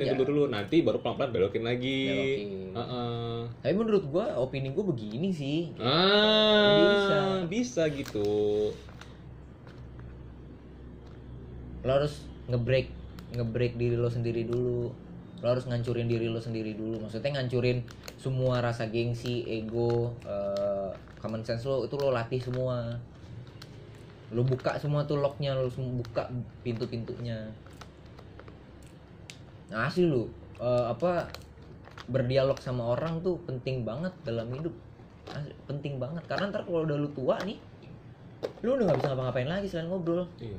ini aja. dulu dulu nanti baru pelan pelan belokin lagi Belokin. Heeh. Tapi menurut gua opini gua begini sih. ah Bisa. bisa gitu Lo harus ngebreak ngebreak diri lo sendiri dulu. Lo harus ngancurin diri lo sendiri dulu. Maksudnya ngancurin semua rasa gengsi, ego, eh, common sense lo itu lo latih semua. Lo buka semua tuh locknya, lo buka pintu-pintunya. Nah, asli lu eh, apa berdialog sama orang tuh penting banget dalam hidup. Asli, penting banget karena ntar kalau udah lu tua nih, lu udah nggak bisa ngapa-ngapain lagi selain ngobrol. iya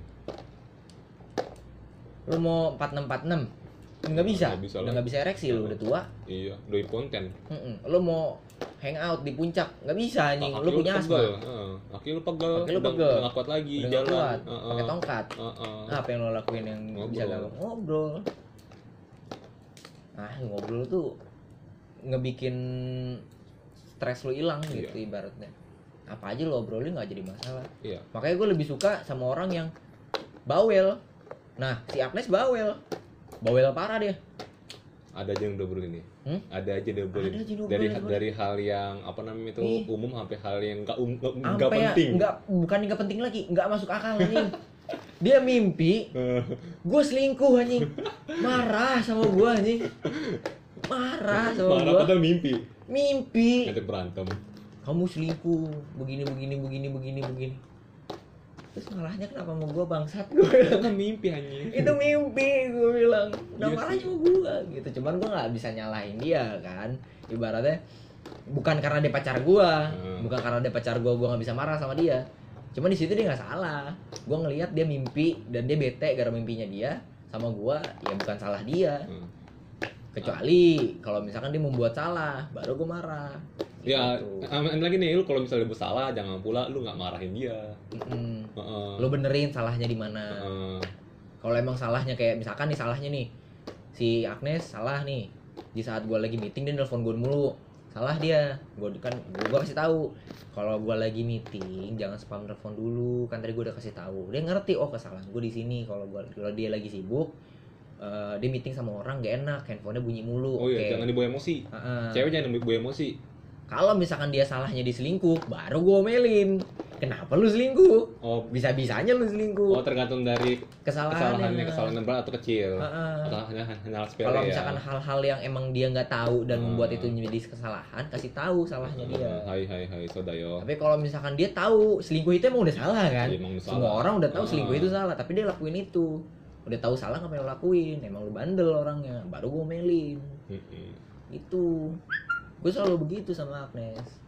lu mau 4646 nggak bisa Nggak bisa udah nggak bisa ereksi lu udah tua iya doi konten Mm-mm. lu mau hangout di puncak nggak bisa anjing Kaki lu punya asma Heeh. kaki lu pegel Kaki lu udah- pegel. udah nggak kuat lagi udah jalan kuat Heeh. pakai tongkat Heeh. Nah, apa yang lo lakuin yang bisa Ngobrol. gak ngobrol ah ngobrol tuh ngebikin stres lu hilang gitu Iya. ibaratnya. Apa aja lo obrolin nggak jadi masalah. Iya. Makanya gue lebih suka sama orang yang bawel. Nah si Agnes bawel. Bawel parah dia. Ada aja yang double ini Hmm? ada aja double Ada aja double dari dari hal yang apa namanya itu Nih. umum sampai hal yang nggak um, penting. nggak bukan nggak penting lagi nggak masuk akal anjing dia mimpi Eh, gue selingkuh anjing. Marah sama gue anjing. Marah sama marah gue padahal mimpi. Mimpi. Ngajak berantem. Kamu selingkuh. Begini begini begini begini begini. Terus malahnya kenapa sama gue bangsat? Gue itu kan mimpi anjing. Itu mimpi gue bilang. Udah Iya marah sama gue gitu. Cuman gue nggak bisa nyalahin dia kan. Ibaratnya bukan karena dia pacar gue Hmm. bukan karena dia pacar gue gue nggak bisa marah sama dia cuman di situ dia nggak salah gue ngelihat dia mimpi dan dia bete gara mimpinya dia sama gue ya bukan salah dia Hmm. kecuali kalau misalkan dia membuat salah baru gue marah ya Gitu. aman lagi nih lu kalau misalnya bersalah jangan pula lu nggak marahin dia Mm-mm. Heeh. lo benerin salahnya di mana Heeh. kalau emang salahnya kayak misalkan nih salahnya nih si Agnes salah nih di saat gue lagi meeting dia nelfon gue mulu salah dia. Gue kan gue kasih tahu. Kalau gue lagi meeting jangan spam telepon dulu. Kan tadi gue udah kasih tahu. Dia ngerti oh kesalahan gue di sini. Kalau gua kalau dia lagi sibuk eh, dia meeting sama orang gak enak. Handphonenya bunyi mulu. Oh iya Oke. jangan dibawa emosi. Heeh. cewek jangan dibawa emosi. Kalau misalkan dia salahnya di selingkuh baru gue omelin kenapa lu selingkuh? Oh. Bisa bisanya lu selingkuh. Oh tergantung dari kesalahan berat atau kecil. Heeh. atau hanya hanya hal sepele kalau ya. misalkan hal-hal yang emang dia nggak tahu dan Hmm. membuat itu menjadi kesalahan kasih tahu salahnya dia. Hai hai hai sodayo tapi kalau misalkan dia tahu selingkuh itu emang udah salah kan? Iya, emang udah semua salah. orang udah tahu Ah. selingkuh itu salah tapi dia lakuin itu. Udah tahu salah ngapain lo lakuin? Emang lu bandel orangnya baru gue melin itu. Gue selalu begitu sama Agnes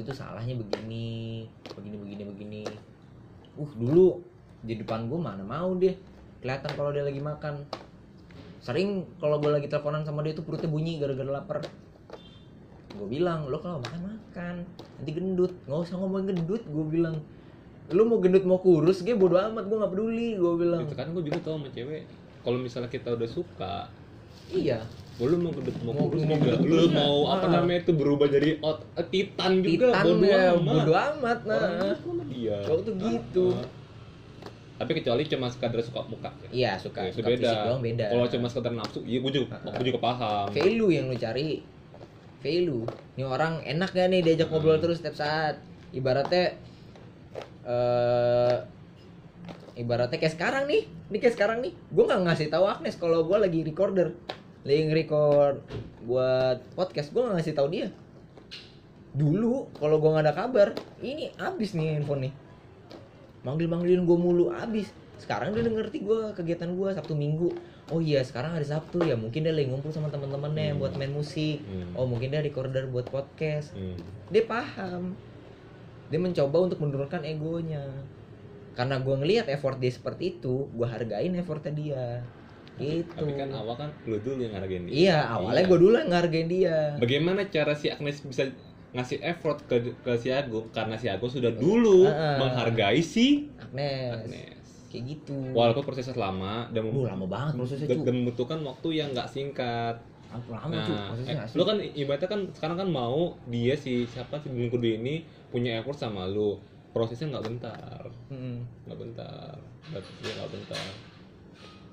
lu tuh salahnya begini begini begini begini. Uh dulu di depan gue mana mau dia kelihatan kalau dia lagi makan. Sering kalau gue lagi teleponan sama dia tuh perutnya bunyi gara-gara lapar. Gue bilang lo kalau makan makan. Nanti gendut. Nggak usah ngomong gendut gue bilang. Lu mau gendut mau kurus gue bodo amat gue nggak peduli gue bilang. Itu kan gue juga tau sama cewek. Kalau misalnya kita udah suka iya oh, lu mau gendut mau kurus mau juga lu kurus, mau apa namanya itu berubah jadi ot eh, titan juga titan bodo ya amat bodo amat nah Orang dia cowok tuh gitu Ah. tapi kecuali cuma sekadar suka muka ya. Iya suka, Ya, suka beda. fisik doang beda. Kalau cuma sekedar nafsu, iya gue juga, Ah. gue juga paham. value yang lu cari, value. Ini orang enak gak nih diajak ngobrol terus setiap saat. Ibaratnya, eh ibaratnya kayak sekarang nih, ini kayak sekarang nih. Gue nggak ngasih tahu Agnes kalau gue lagi recorder, lagi record buat podcast. Gue nggak ngasih tahu dia. Dulu kalau gue nggak ada kabar, ini abis nih handphone nih. Manggil-manggilin gue mulu abis. Sekarang dia udah ngerti gue kegiatan gue Sabtu Minggu. Oh iya sekarang hari Sabtu ya mungkin dia lagi ngumpul sama teman-temannya Hmm. buat main musik. Hmm. Oh mungkin dia recorder buat podcast. Hmm. Dia paham. Dia mencoba untuk menurunkan egonya. Karena gue ngelihat effort dia seperti itu, gue hargain effortnya dia. Gitu. Tapi kan awal kan lu dulu yang ngargain dia. Iya awalnya Iya. gue dulu yang ngehargain dia. Bagaimana cara si Agnes bisa ngasih effort ke ke si Agung karena si Agung sudah dulu Ah. menghargai si Agnes. Agnes. Kayak gitu. Walaupun prosesnya lama dan, Lu lama banget prosesnya dan, dan membutuhkan waktu yang nggak singkat. Lama cu Nah, prosesnya eh, lu kan ibaratnya kan sekarang kan mau dia si siapa si Bung Kudu ini punya effort sama lu. Prosesnya nggak bentar, Mm-mm. nggak bentar, nggak dia nggak bentar.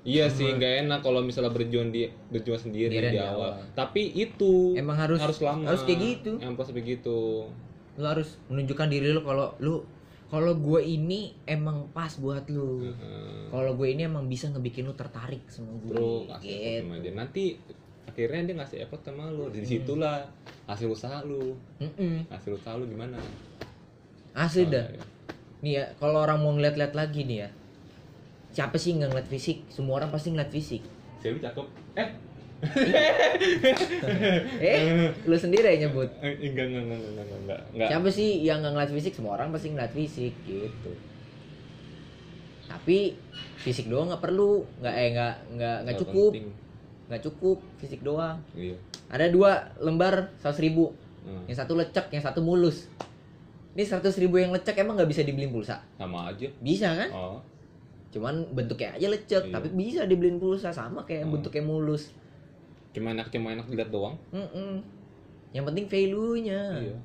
Iya sih, nggak enak kalau misalnya berjuang di berjuang sendiri Sendirian di di awal. awal. Tapi itu Emang harus- harus lama. harus kayak gitu. Emang harus begitu. lu harus menunjukkan diri lu kalau lu kalau gue ini emang pas buat lu Heeh. kalau gue ini emang bisa ngebikin lu tertarik sama gue Bro, gitu. sama dia. Nanti akhirnya dia ngasih effort sama lu. Di situlah hasil usaha lu. Mm-mm. Hasil usaha lu gimana? asli Oh, dah iya. nih ya kalau orang mau ngeliat-liat lagi nih ya siapa sih nggak ngeliat fisik. Semua orang pasti ngeliat fisik. Cewek cakep. Eh, eh lu sendiri yang nyebut. Eh, enggak enggak enggak enggak enggak enggak. siapa sih yang nggak ngeliat fisik? Semua orang pasti ngeliat fisik gitu. Tapi fisik doang nggak perlu. Nggak eh nggak nggak nggak cukup. nggak cukup fisik doang. Iya. ada dua lembar seratus ribu. Hmm. yang satu lecek yang satu mulus. Ini seratus ribu yang lecek emang nggak bisa dibeliin pulsa? Sama aja. bisa kan? Oh. Cuman bentuknya aja lecek Iya. tapi bisa dibeliin pulsa sama kayak Hmm. bentuknya mulus Cuma enak cuma enak dilihat doang. Mm-mm. yang penting value nya Iya.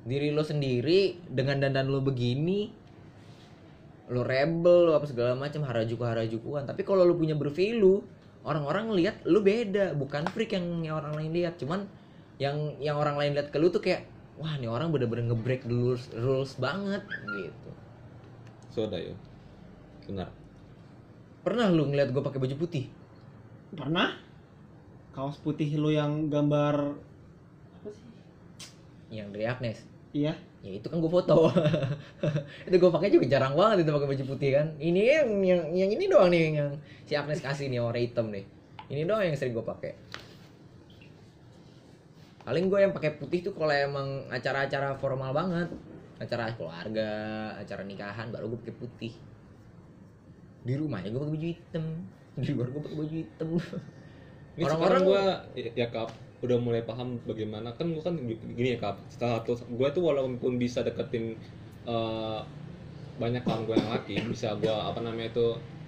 diri lo sendiri dengan dandan lo begini lo rebel lo apa segala macam harajuku harajukuan tapi kalau lo punya bervalue orang-orang ngelihat lo beda bukan freak yang, yang orang lain lihat cuman yang yang orang lain lihat ke lo tuh kayak wah nih orang bener-bener ngebreak rules rules banget gitu Soda ya. Benar. pernah lu ngeliat gue pakai baju putih Pernah? Kaos putih lu yang gambar apa sih? yang dari Agnes Iya. ya itu kan gue foto itu gue pakai juga jarang banget itu pakai baju putih kan ini yang yang yang ini doang nih yang si Agnes kasih nih warna hitam nih ini doang yang sering gue pakai paling gue yang pakai putih tuh kalau emang acara-acara formal banget acara keluarga acara nikahan baru gue pakai putih di rumahnya gue pakai baju hitam di luar gue pakai baju hitam Ini Orang-orang- sekarang gua ya, ya kap udah mulai paham bagaimana kan gua kan gini ya kap setelah satu gua tuh walaupun bisa deketin eh, banyak kawan gua yang laki bisa gua apa namanya itu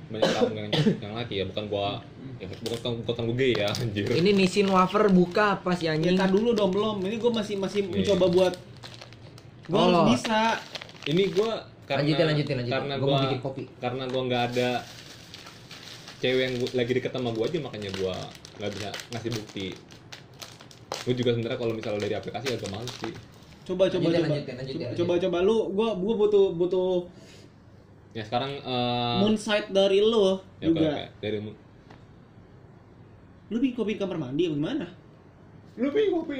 banyak kawan yang, yang laki ya bukan gua ya, bukan bukan gua gay ya anjir ini nisin wafer buka apa sih Ya anjing tar dulu dong belum. Ini gue masih masih Iya. mencoba buat gue Oh. harus bisa. ini gua karena lanjutin lanjutin lanjutin karena gue gua mau bikin kopi karena gua nggak ada cewek yang gua- lagi deket sama gua aja makanya gua nggak bisa ngasih bukti gua juga sebenarnya kalau misalnya dari aplikasi agak males sih Coba coba Lanjutin, coba. lanjutin, lanjutin, Coba, lanjutin. coba coba lu gua gua butuh butuh ya sekarang eh, moonsight dari lu ya, juga. kayak- kayak dari Lu bikin kopi di kamar mandi apa gimana? lu pengen kopi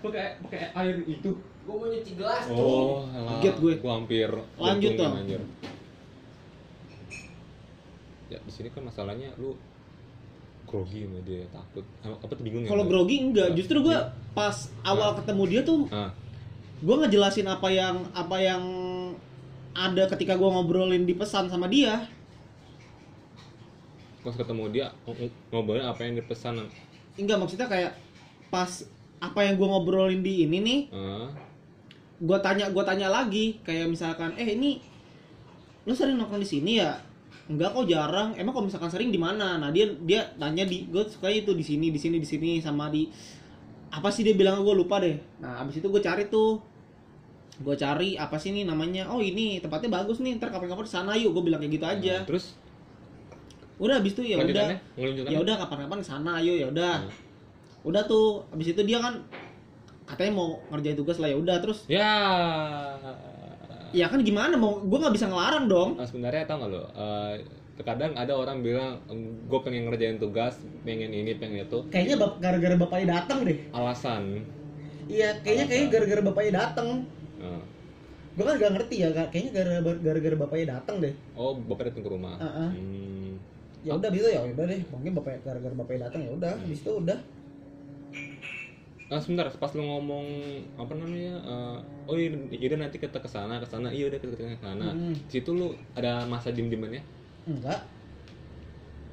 pakai pakai air itu gue mau nyuci gelas oh alah. Kaget gue. gua hampir Lanjut dong. anjir. ya di sini kan masalahnya lu grogi sama dia takut apa tuh bingung ya Kalau Mbak? grogi enggak, justru gua pas awal ketemu dia tuh ah gua ngejelasin apa yang apa yang ada ketika gua ngobrolin di pesan sama dia. pas ketemu dia ng- ng- ngobrolin apa yang dipesan Enggak maksudnya kayak pas apa yang gua ngobrolin di ini nih, ah gua tanya gua tanya lagi kayak misalkan eh ini lu sering nongkrong di sini ya? Enggak kok jarang. Emang kalau misalkan sering di mana? Nah dia dia tanya di gue suka itu di sini di sini di sini sama di apa sih dia bilang gue lupa deh. Nah abis itu gue cari tuh. Gue cari apa sih ini namanya? Oh ini tempatnya bagus nih ntar kapan-kapan ke sana yuk. Gue bilang kayak gitu aja. Nah, terus? Udah abis itu ya udah. Ya udah kapan-kapan ke sana ayo ya udah. Hmm. udah tuh abis itu dia kan katanya mau ngerjain tugas lah ya udah terus ya. Ya kan gimana mau gue nggak bisa ngelarang dong. Nah, sebenarnya tau gak lo eh, terkadang ada orang bilang gue pengen ngerjain tugas pengen ini pengen itu. Kayaknya bap- gara-gara bapaknya datang deh. Alasan. Iya kayaknya kayaknya gara-gara bapaknya datang Eh, gue kan gak ngerti ya Kak. kayaknya gara-gara gara-gara bapaknya datang deh. Oh bapak datang ke rumah? Uh-uh. Hmm. ya udah bisa ya. Udah deh. Mungkin bapak gara-gara bapaknya datang ya udah. Habis itu udah Ah, sebentar pas lu ngomong apa namanya eh, oh iya yaudah nanti kita ke sana ke sana iya udah kita ke sana. Hmm. di situ lu ada masa dim dimannya enggak.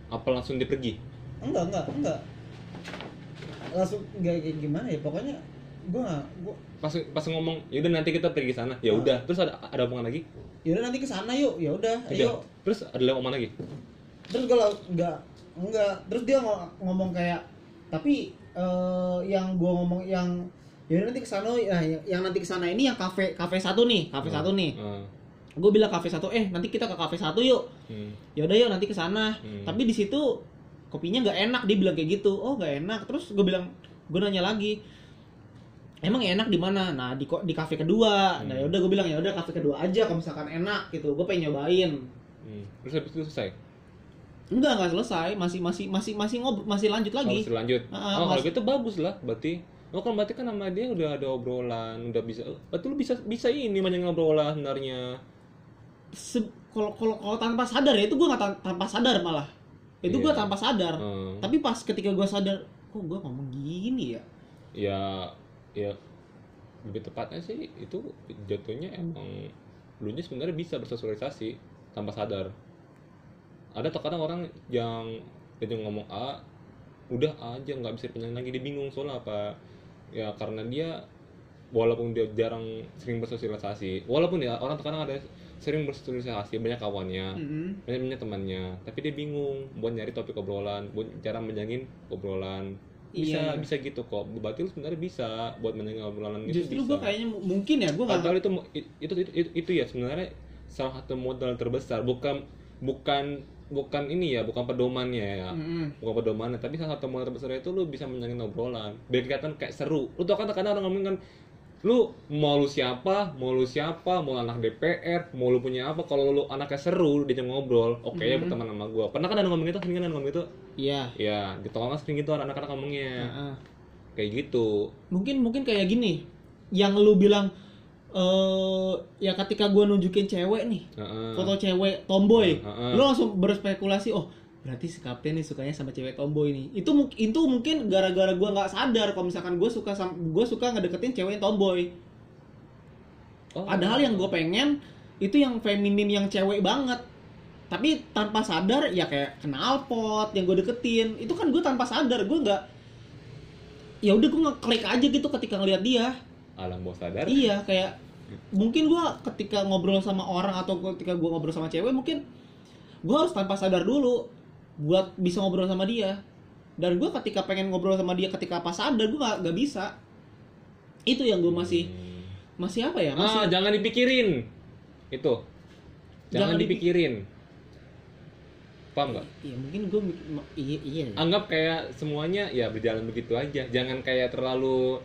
Apa langsung dia pergi? Enggak enggak enggak. Langsung enggak kayak gimana ya pokoknya gue gue pas pas ngomong yaudah nanti kita pergi sana. Ya Ah. udah terus ada ada omongan lagi? Ya udah nanti ke sana yuk. Ya udah Udah. ayo. Terus ada omongan lagi? Terus gue enggak enggak terus dia ngo- ngomong kayak tapi eh, yang gue ngomong yang ya nanti ke sana nah, yang, yang nanti ke sana ini yang kafe kafe satu nih kafe Hmm. satu nih Eh, gue bilang kafe satu eh nanti kita ke kafe satu yuk Hmm. ya udah yuk nanti ke sana Hmm. tapi di situ kopinya nggak enak dia bilang kayak gitu oh nggak enak terus gue bilang gue nanya lagi emang enak di mana nah di di kafe kedua nah Hmm. ya udah gue bilang ya udah kafe kedua aja kalau misalkan enak gitu gue pengen nyobain Hmm. Terus habis itu selesai. Enggak nggak selesai masih masih masih masih ngob masih lanjut lagi Harus lanjut. Ah, oh, kalau mas- gitu bagus lah berarti. Oh kan berarti kan sama dia udah ada obrolan, udah bisa. Berarti lu bisa bisa ini banyak obrolan sebenarnya. Se- kalau kalau kalau tanpa sadar ya itu gue nggak tan- tanpa sadar malah itu gue Iya. tanpa sadar Hmm. tapi pas ketika gue sadar kok gue ngomong gini ya ya ya lebih tepatnya sih itu jatuhnya emang lu nya sebenarnya bisa bersosialisasi tanpa sadar ada terkadang orang yang dia ngomong A udah A aja nggak bisa pindah lagi. Dia bingung soalnya apa? Ya karena dia walaupun dia jarang sering bersosialisasi walaupun ya orang terkadang ada sering bersosialisasi banyak kawannya Mm-mm. banyak banyak temannya tapi dia bingung buat nyari topik obrolan buat cara menjangin obrolan. Bisa Iya. bisa gitu kok. Berarti lu sebenarnya bisa buat menjangin obrolan itu justru gue kayaknya mu- mungkin ya gue nggak itu, itu itu itu itu ya sebenarnya salah satu modal terbesar. Bukan bukan bukan ini ya bukan pedomannya ya. Mm-mm. bukan pedomannya tapi salah satu modal terbesar itu lu bisa menjangin obrolan. Biar kelihatan kayak seru. Lu tau kan kadang orang ngomong kan lu mau lu siapa? Mau lu siapa? Mau anak DPR mau lu punya apa? Kalau lu anaknya seru dia ngobrol oke ya Mhm. berteman sama gua. Pernah kan ada ngomong gitu? Sering kan ada ngomong gitu? Iya. Ya di tongkrongan sering gitu anak-anak ngomongnya. Heeh. kayak gitu. Mungkin mungkin kayak gini. Yang lu bilang eh ya ketika gue nunjukin cewek nih Heeh. foto cewek tomboy Heeh. lu langsung berspekulasi oh berarti si kapten nih sukanya sama cewek tomboy nih itu itu mungkin gara-gara gue nggak sadar kalau misalkan gue suka gue suka ngedeketin cewek yang tomboy Oh. padahal yang gue pengen itu yang feminim yang cewek banget tapi tanpa sadar ya kayak knalpot yang gue deketin itu kan gue tanpa sadar gue nggak ya udah gue ngeklik aja gitu ketika ngeliat dia alam bawah sadar. Iya kayak mungkin gua ketika ngobrol sama orang atau ketika gua ngobrol sama cewek mungkin gua harus tanpa sadar dulu buat bisa ngobrol sama dia. Dan gua ketika pengen ngobrol sama dia ketika pas sadar gua nggak nggak bisa. Itu yang gua masih Hmm. masih apa ya? Masih ah jangan dipikirin. Itu. Jangan, Jangan dipi- dipikirin. Paham nggak? Iya mungkin ma- iya iya. Anggap kayak semuanya ya berjalan begitu aja. Jangan kayak terlalu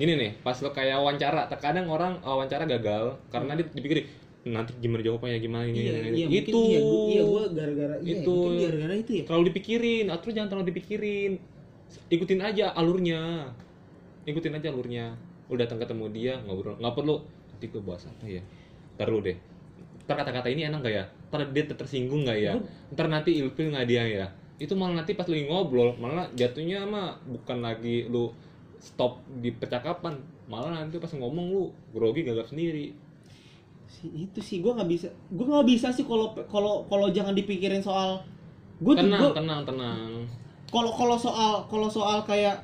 ini nih pas lo kayak wawancara terkadang orang uh, wawancara gagal karena dia dipikirin nanti gimana jawabannya gimana ini, iya ini, iya ini." mungkin itu. iya gua, iya gua gara-gara iya Itu. gara-gara itu ya? Terlalu dipikirin atau jangan terlalu dipikirin. Ikutin aja alurnya. Ikutin aja alurnya. Udah datang ketemu dia ngobrol nggak perlu nanti gue bahas apa ya? Ntar lu deh. Ntar kata-kata ini enak gak ya? Ntar dia ter- tersinggung gak ya? Ntar nanti ilfil nggak dia ya? Itu malah nanti pas lagi ngobrol malah jatuhnya mah bukan lagi lu stop di percakapan malah nanti pas ngomong lu grogi gagap sendiri. Si itu sih gua nggak bisa gua nggak bisa sih kalau kalau kalau jangan dipikirin soal gua tuh- tenang gua- tenang tenang. Kalau kalau soal kalau soal kayak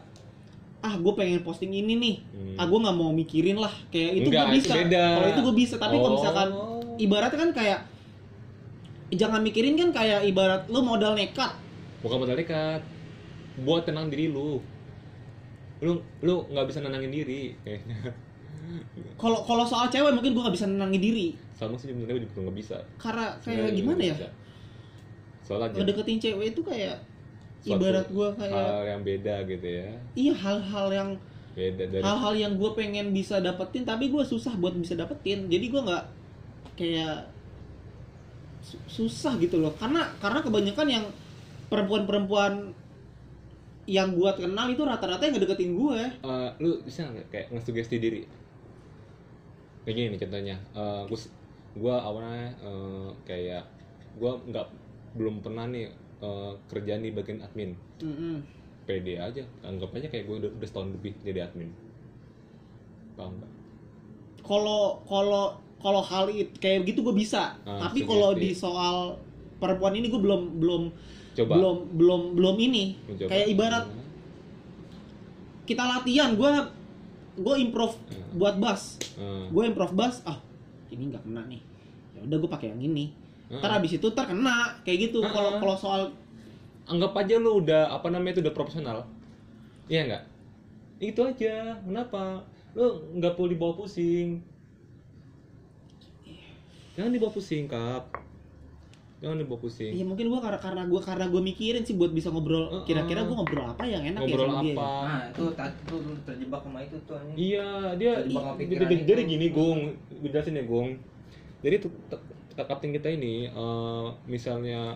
ah gue pengen posting ini nih. Hmm. ah gue nggak mau mikirin lah. Kayak itu gue bisa. kalau itu gue bisa tapi kalau Oh. misalkan ibaratnya kan kayak jangan mikirin kan kayak ibarat lu modal nekat. Bukan modal dekat buat tenang diri lu lu lu nggak bisa nenangin diri kayaknya. Kalau kalau soal cewek mungkin gue nggak bisa nenangin diri. Sama sih sebenarnya juga nggak bisa. Karena kayak gimana ya? bisa. soalnya ngedeketin cewek itu kayak Suatu ibarat gue kayak hal yang beda gitu ya. Iya hal-hal yang beda dari hal-hal yang gue pengen bisa dapetin tapi gue susah buat bisa dapetin. Jadi gue nggak kayak su- susah gitu loh. Karena karena kebanyakan yang perempuan-perempuan yang gue kenal itu rata-rata yang ngedeketin gue Eh, lu bisa nggak kayak ngesugesti diri? Kayak gini nih contohnya. Eh, gua gua awalnya eh, kayak gua nggak belum pernah nih eh, kerja di bagian admin. Mm-mm. pede aja. Anggap aja kayak gue udah, udah setahun lebih jadi admin. Paham nggak? Kalau kalau kalau hal itu kayak gitu gue bisa. Ah, tapi kalau di soal perempuan ini gue belum belum coba. Belum belum belum ini. Mencoba. kayak ibarat kita latihan gue gue improv Hmm. buat bass. Eh, gue improv bass ah ini nggak kena nih. Ya udah gue pakai yang ini. Heeh. ntar abis itu ntar kena kayak gitu. Heeh. kalau kalau soal anggap aja lu udah apa namanya itu udah profesional. Iya nggak? Itu aja. Kenapa? Lu nggak perlu dibawa pusing. Jangan dibawa pusing kap jangan dibawa pusing Iya mungkin gua karena karena gua karena gua mikirin sih buat bisa ngobrol. Kira-kira gua ngobrol apa yang enak ngobrol ya sama dia. apa Nah, itu lu terjebak sama itu tuh anjing. Iya, dia Terjebak sama jadi, pikiran jadi, itu. jadi gini, Gung. Gue jelasin ya, Gung. Jadi tuh te- te- kapten kita ini eh, misalnya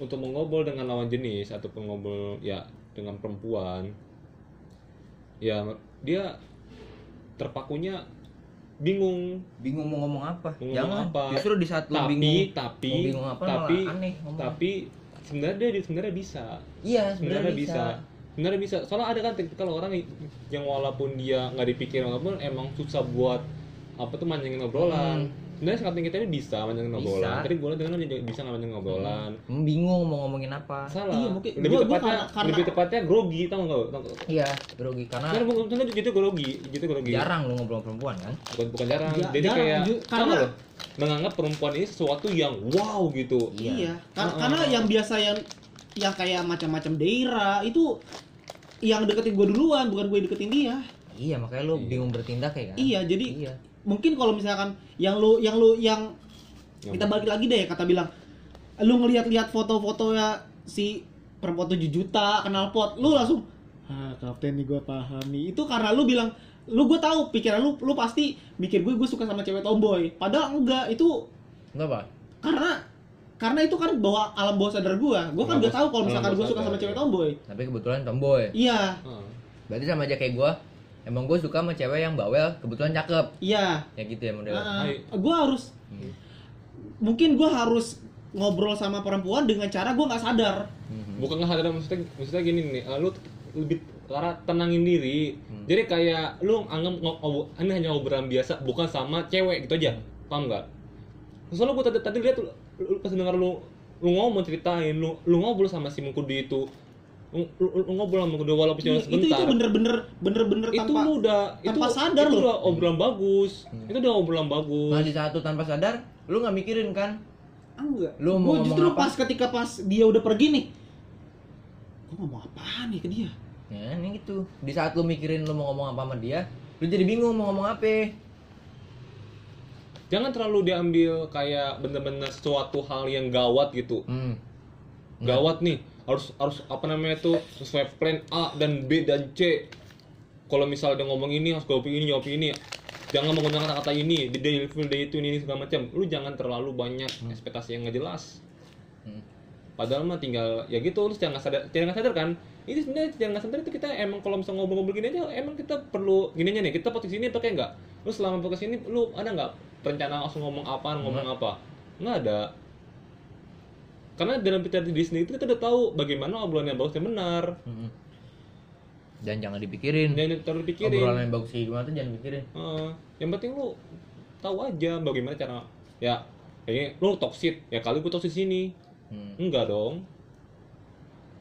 untuk mengobrol dengan lawan jenis ataupun ngobrol ya dengan perempuan ya dia terpakunya bingung Bingung mau ngomong apa? Ngomong Jangan. apa. Justru di saat tapi bingung tapi mau bingung apa tapi malah aneh ngomong. tapi sebenarnya dia sebenarnya bisa Iya, sebenarnya bisa. sebenarnya bisa soalnya ada kan kalau orang yang walaupun dia nggak dipikir walaupun emang susah buat apa tuh manjangin obrolan sebenarnya kapten kita ini bisa manjangin Bisa. obrolan tadi gue dengar dia bisa nggak manjangin obrolan Hmm, bingung mau ngomongin apa. salah Iya, mungkin- lebih gua- gua tepatnya karena- karena- lebih tepatnya grogi tau nggak tau nggak? Iya, grogi karena Karena bukan bukan gitu grogi, gitu grogi. jarang lu ngobrol sama perempuan kan. Bukan bukan jarang. Ja- Jadi jarang, kayak ju- tau karena- lo? menganggap perempuan ini sesuatu yang wow gitu. Iya. Iya. Kar- Heeh. Karena yang biasa yang yang kayak macam-macam daerah itu yang deketin gua duluan, bukan gue deketin dia. Iya, makanya lu Iya. bingung bertindak ya kan. Iya, jadi Iya. Mungkin kalau misalkan yang lu yang lu yang Yang kita balik lagi deh kata bilang lu ngelihat-lihat foto-foto ya si perempuan 7 juta kenal pot lu langsung ah kapten nih gue paham nih itu karena lu bilang lu gue tahu pikiran lu lu pasti mikir gue gue suka sama cewek tomboy padahal enggak itu Kenapa? karena karena itu kan bawa alam bawah sadar gue gue kan gak tahu kalau misalkan gue suka sama cewek ya. tomboy Tapi kebetulan tomboy. iya Heeh. Berarti sama aja kayak gua. Emang gua suka sama cewek yang bawel, kebetulan cakep. iya Ya gitu ya modelnya. Hai. gue harus Hmm. mungkin gue harus ngobrol sama perempuan dengan cara gue nggak sadar Mhm. Bukan nggak sadar maksudnya maksudnya gini nih, eh, lu lebih karena tenangin diri. Hmm. Jadi kayak lu anggap ini hanya obrolan biasa, bukan sama cewek gitu aja. Paham nggak? Soalnya gua tadi tadi lihat lu, lu pas denger lu lu ngomong ceritain, lu lu ngobrol sama si Mengkudi itu. Ngobrol sama Mengkudi walaupun cuma Iya, itu itu sebentar. bener-bener bener-bener itu tanpa lu udah itu, tanpa sadar itu loh. udah obrolan bagus. Hmm. Itu udah obrolan bagus. Di saat lu tanpa sadar, lu nggak mikirin kan? Ah, enggak. Lu mau Gua justru apa? pas ketika pas dia udah pergi nih. Gua ngomong apaan nih ke dia? Ya ini gitu. Di saat lu mikirin lu mau ngomong apa sama dia, lu jadi bingung mau ngomong apa. Jangan terlalu diambil kayak bener-bener suatu hal yang gawat gitu. Hmm. gawat nih harus harus apa namanya itu sesuai plan A dan B dan C. Kalau misalnya dia ngomong ini harus jawab ini jawab ini. Jangan menggunakan kata ini di day full day itu ini, ini segala macam. Lu jangan terlalu banyak ekspektasi yang nggak jelas. Hmm. padahal mah tinggal ya gitu lu jangan sadar jangan sadar kan? Ini sebenarnya jangan sadar itu kita emang kalau misalnya ngobrol-ngobrol gini aja emang kita perlu gininya nih kita posisi ini pakai nggak? Lu selama podcast ini lu ada nggak rencana langsung ngomong apa ngomong apa? Nggak ada karena dalam diri sendiri itu kita udah tahu bagaimana obrolan yang bagus dan benar Hmm. Dan jangan dipikirin. jangan terlalu dipikirin Obrolan yang bagus kayak gimana tuh jangan pikirin. Heeh. yang penting lu tahu aja bagaimana cara ya kayaknya lu toksit ya kali gue toksit sini Hmm. enggak dong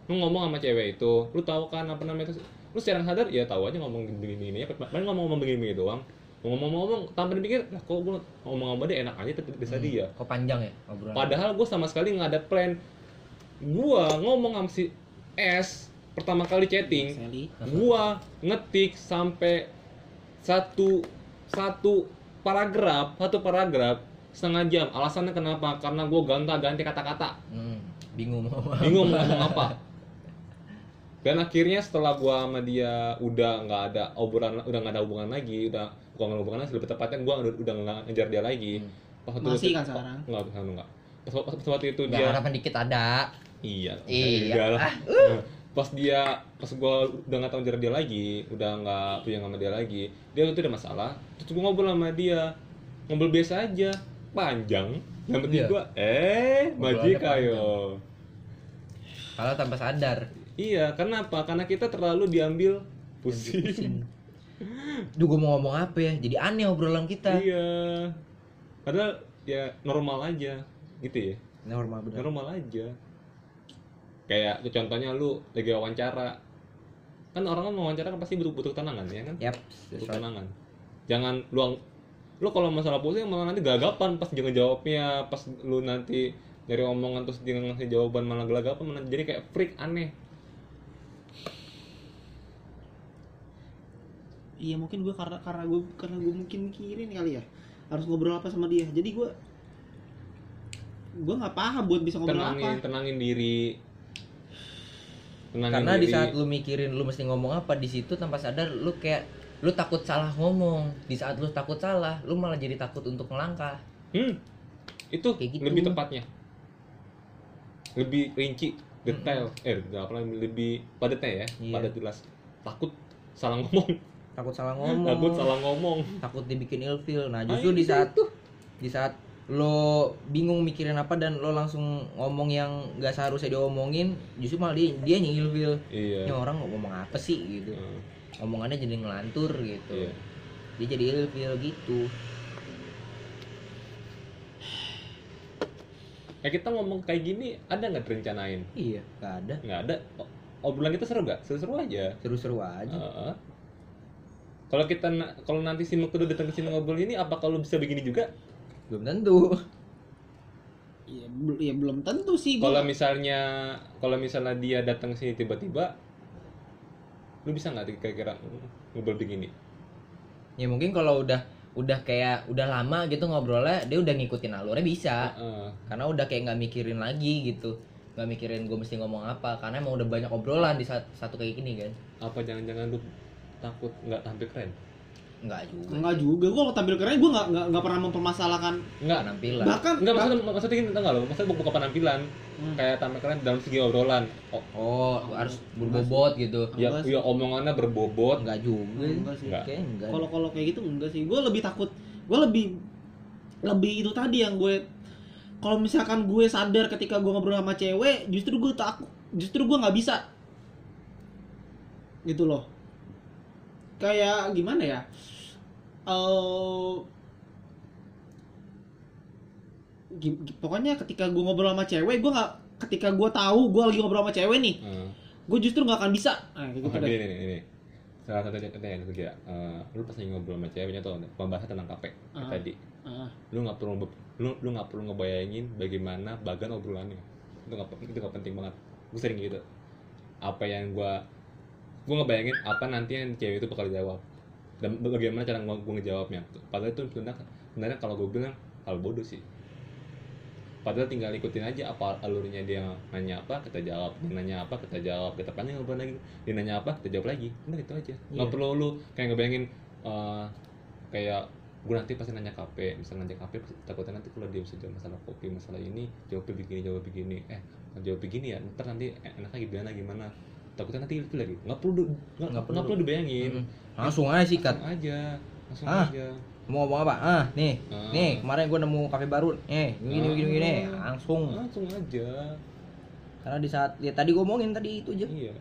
lu ngomong sama cewek itu lu tahu kan apa namanya itu lu secara sadar ya tahu aja ngomong begini begini ya paling ngomong ngomong begini begini doang ngomong-ngomong tanpa dipikir lah kok gue ngomong sama dia enak aja tapi bisa dia Kok panjang ya obrolan? Padahal gue sama sekali nggak ada plan. Gue ngomong sama si S pertama kali chatting, gue ngetik sampai satu satu paragraf satu paragraf setengah jam. Alasannya kenapa? Karena gue gonta-ganti kata-kata. Hmm. Bingung mau apa. Bingung mau ngomong apa. Dan akhirnya setelah gua sama dia udah nggak ada obrolan, udah nggak ada hubungan lagi, udah bukan nggak hubungan lagi, lebih tepatnya gua udah udah nggak ngejar dia lagi. Hmm. Pas waktu Masih itu- kan sekarang? Nggak, sekarang nggak. Pas, pas, pas waktu itu dia harapan dikit ada. Iya. Iya. Enggak lah. Ah, Nah, Pas dia, pas gua udah nggak tahu ngejar dia lagi, udah nggak punya sama dia lagi, dia waktu itu ada masalah. Terus gua ngobrol sama dia, ngobrol biasa aja, panjang. Yang penting Iya. gua, eh, Ngobrolannya majik ayo. Kalau tanpa sadar. Iya, kenapa? Karena kita terlalu diambil pusing. Duh gue mau ngomong apa ya? Jadi aneh obrolan kita. iya. Padahal ya normal aja, gitu ya. Normal bener. Normal aja. Kayak contohnya lu lagi wawancara. Kan orang kan wawancara kan pasti butuh butuh tenangan ya kan? Yap. Butuh tenangan. Jangan lu lu kalau masalah pusing malah nanti gagapan pas jangan jawabnya, pas lu nanti dari omongan terus dia ngasih jawaban malah gelagapan malah jadi kayak freak aneh. Iya mungkin gue karena karena gue karena gue mungkin mikirin kali ya harus ngobrol apa sama dia. Jadi gue gue nggak paham buat bisa ngobrol tenangin apa tenangin diri tenangin Karena di diri. saat lu mikirin lu mesti ngomong apa di situ tanpa sadar lu kayak lu takut salah ngomong. Di saat lu takut salah, lu malah jadi takut untuk melangkah. hmm, itu Kayak gitu. lebih tepatnya lebih rinci detail eh nggak apa lebih padatnya ya Iya. padat jelas takut salah ngomong Takut salah ngomong. takut salah ngomong takut dibikin ilfil. Nah, Ah, justru di itu, saat di saat lo bingung mikirin apa dan lo langsung ngomong yang nggak seharusnya diomongin, justru malah dia dia yang ilfil. iya Ini orang ngomong apa sih gitu. Hmm, Omongannya jadi ngelantur gitu. iya Dia jadi ilfil gitu. eh kita ngomong kayak gini ada nggak direncanain Iya, nggak ada. nggak ada O- obrolan kita seru gak seru-seru aja Seru-seru aja. Heeh. Kalau kita na- kalau nanti si kedua datang ke sini ngobrol ini apa kalau bisa begini juga Belum tentu. ya, bel- ya belum tentu sih kalau misalnya kalau misalnya dia datang sini tiba-tiba lu bisa nggak kira-kira ngobrol begini Ya mungkin kalau udah udah kayak udah lama gitu ngobrolnya, dia udah ngikutin alurnya bisa. Heeh. Karena udah kayak nggak mikirin lagi gitu. Nggak mikirin gue mesti ngomong apa karena emang udah banyak obrolan di saat satu kayak gini kan. apa jangan-jangan lu takut nggak tampil keren Enggak juga. Enggak juga, gue kalau tampil keren gue nggak nggak nggak pernah mempermasalahkan nggak penampilan. bahkan nggak maksudnya maksudnya gini tau nggak lo maksudnya bukan penampilan Hmm. kayak tampil keren dalam segi obrolan oh, Oh, harus berbobot gitu. ya, Enggak sih. ya omongannya berbobot Enggak juga. Enggak sih. Enggak. Kayak enggak. kalau kalau kayak gitu enggak sih gue lebih takut gue lebih lebih itu tadi yang gue kalau misalkan gue sadar ketika gue ngobrol sama cewek justru gue takut justru gue nggak bisa gitu loh kayak gimana ya gi- pokoknya ketika gue ngobrol sama cewek gue nggak ketika gue tahu gue lagi ngobrol sama cewek nih Heeh. gue justru nggak akan bisa nah, gitu Oh, ini, ini, ini. Salah satu contohnya yang gue kira, eh, lu pas lagi ngobrol sama ceweknya tuh pembahasan tentang kayak Ah. tadi. Ah, Lu nggak perlu lu lu nggak perlu ngebayangin bagaimana bagan obrolannya. Itu nggak itu nggak penting banget. Gue sering gitu. Apa yang gua gua ngebayangin apa nanti yang cewek itu bakal jawab dan bagaimana cara gua, gua ngejawabnya. Padahal itu sebenarnya sebenarnya kalau gue bilang hal bodoh sih. Padahal tinggal ikutin aja apa alurnya dia nanya apa kita jawab, dia nanya apa kita jawab, kita panjang ngobrol lagi, dia nanya apa kita jawab lagi, udah itu aja. Nggak Iya. perlu lu kayak ngebayangin eh, kayak gue nanti pasti nanya KP, misalnya nanya KP takutnya nanti kalau dia bisa jawab masalah kopi masalah ini jawabnya begini jawab begini, eh jawab begini ya, ntar nanti enaknya gimana gimana, takutnya nanti itu lagi, nggak perlu nggak perlu. perlu dibayangin, Mm-mm. Langsung aja sikat. langsung aja, langsung Ah. aja. Mau ngomong apa? Ah, nih. Ah. Nih, kemarin gue nemu kafe baru. Eh, gini Ah. gini gini. Langsung. langsung aja, Karena di saat ya tadi gue ngomongin tadi itu aja. iya.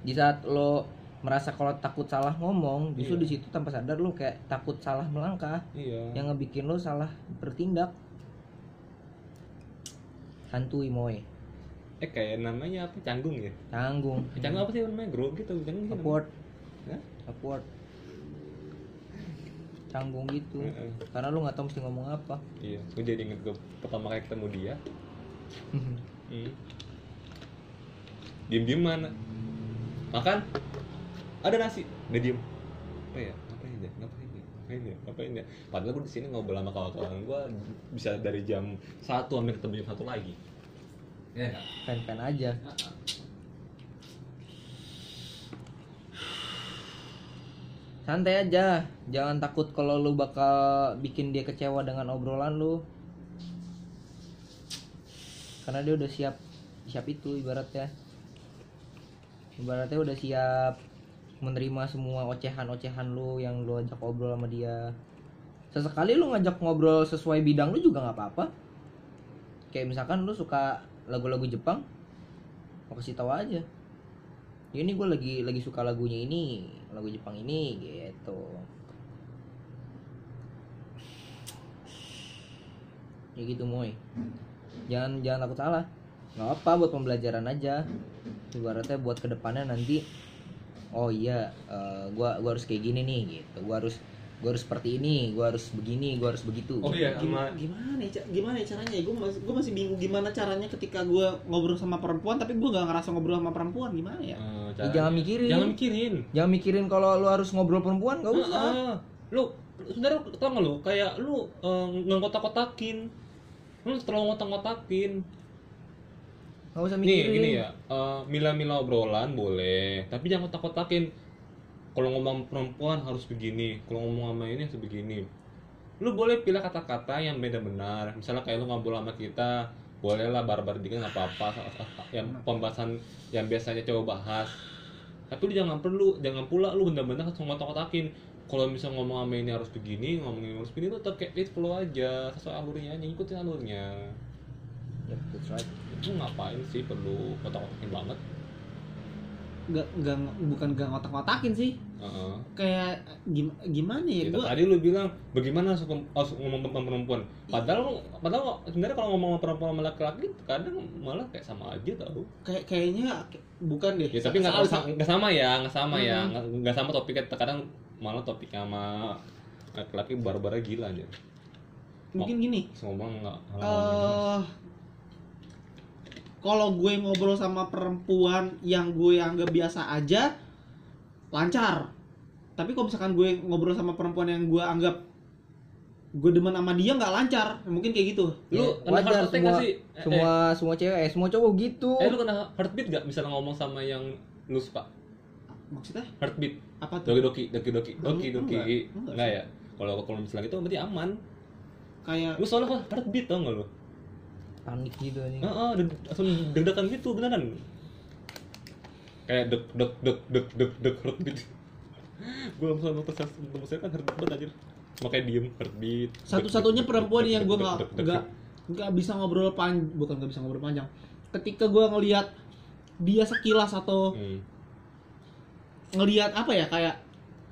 Di saat lo merasa kalau takut salah ngomong, justru Iya. di situ tanpa sadar lo kayak takut salah melangkah Iya. yang ngebikin lo salah bertindak. Santuy moy, Eh kayak namanya apa? Canggung ya? tanggung. Eh, Canggung apa sih namanya? Grup gitu, canggung. Upward, Hah? upward. Canggung gitu. Karena lo nggak tahu mesti ngomong apa. Iya, gue jadi inget gue pertama kali ketemu dia. Hmm. Diem diem mana? Makan? Ada nasi? Dia diem. Apa ya? Ngapain dia? Ngapain dia? Ngapain dia? Ngapain dia? Padahal gue di sini ngobrol sama kawan-kawan gue bisa dari jam satu sampai ketemu jam satu lagi. Ya nggak? Pen-pen aja. Santai aja, jangan takut kalau lu bakal bikin dia kecewa dengan obrolan lu. Karena dia udah siap siap itu ibaratnya. Ibaratnya udah siap menerima semua ocehan-ocehan lu yang lu ajak ngobrol sama dia. Sesekali lu ngajak ngobrol sesuai bidang lu juga nggak apa-apa. Kayak misalkan lu suka lagu-lagu Jepang, mau kasih tahu aja. Ya, ini gue lagi lagi suka lagunya ini, lagu Jepang ini gitu. Ya gitu moy. Jangan jangan takut salah. nggak apa buat pembelajaran aja. Ibaratnya buat ke depannya nanti. Oh iya, eh, gua gua harus kayak gini nih gitu. Gua harus gua harus seperti ini, gua harus begini, gua harus begitu. Oh iya, gimana, gimana ya gimana ya caranya? Gue masih gue masih bingung gimana caranya ketika gue ngobrol sama perempuan tapi gue gak ngerasa ngobrol sama perempuan. Gimana ya? Eh, Ya, jangan mikirin. Jangan mikirin. Jangan mikirin kalau lu harus ngobrol perempuan, gak usah. Heeh. Lu sebenarnya tau gak lu? Kayak lu eh, ngengkotak-kotakin. Lu terlalu ngotak-ngotakin nggak usah nih mikirin. gini ya eh, mila-mila obrolan boleh tapi jangan kotak-kotakin kalau ngomong perempuan harus begini kalau ngomong sama ini harus begini. Lu boleh pilih kata-kata yang beda benar. Misalnya kayak lu ngobrol sama kita boleh lah barbar dikit nggak apa-apa. Yang pembahasan yang biasanya coba bahas. Tapi lu jangan perlu jangan pula lu bener-bener harus ngotak-kotakin kalau misalnya ngomong sama ini harus begini ngomong ini harus begini lu tetap kayak it flow aja. Sesuai alurnya aja ikutin alurnya. Yep, that's right. itu ngapain sih perlu kotak-kotakin banget nggak nggak bukan nggak ngotak-ngotakin sih. Heeh. kayak gim, gimana ya Gitu. gue tadi lu bilang bagaimana harus harus ngomong tentang perempuan? Padahal padahal sebenarnya kalau ngomong sama perempuan sama laki-laki kadang malah kayak sama aja tau. Kayak kayaknya bukan deh. Ya tapi nggak Salah- sa- nggak sama ya nggak sama ya. Mhm. nggak sama topiknya kadang malah topiknya sama laki-laki barbar gila aja mungkin gini. ngomong nggak? Eh kalau gue ngobrol sama perempuan yang gue anggap biasa aja lancar. Tapi kalau misalkan gue ngobrol sama perempuan yang gue anggap gue demen sama dia nggak lancar. Mungkin kayak gitu. Lu Ya, kena wajar semua sih? Eh, semua semua cewek eh, semua cowok gitu. Eh lu kena heartbeat gak misalnya ngomong sama yang lu suka? Maksudnya? Heartbeat. Apa tuh? Doki doki doki doki doki doki Enggak, enggak nggak ya? Kalau kalau misalnya gitu berarti aman. Kayak lu soalnya kok heartbeat tau nggak lu panik gitu nih Heeh, deg- langsung deg-degan gitu beneran. Kayak deg deg deg deg deg deg heartbeat. gue langsung nonton nonton saya kan heartbeat banget anjir. Makanya diem heartbeat. satu-satunya perempuan yang gue deg, nggak deg, deg, nggak nggak bisa ngobrol pan bukan nggak bisa ngobrol panjang ketika gue ngelihat dia sekilas atau Hmm. ngelihat apa ya kayak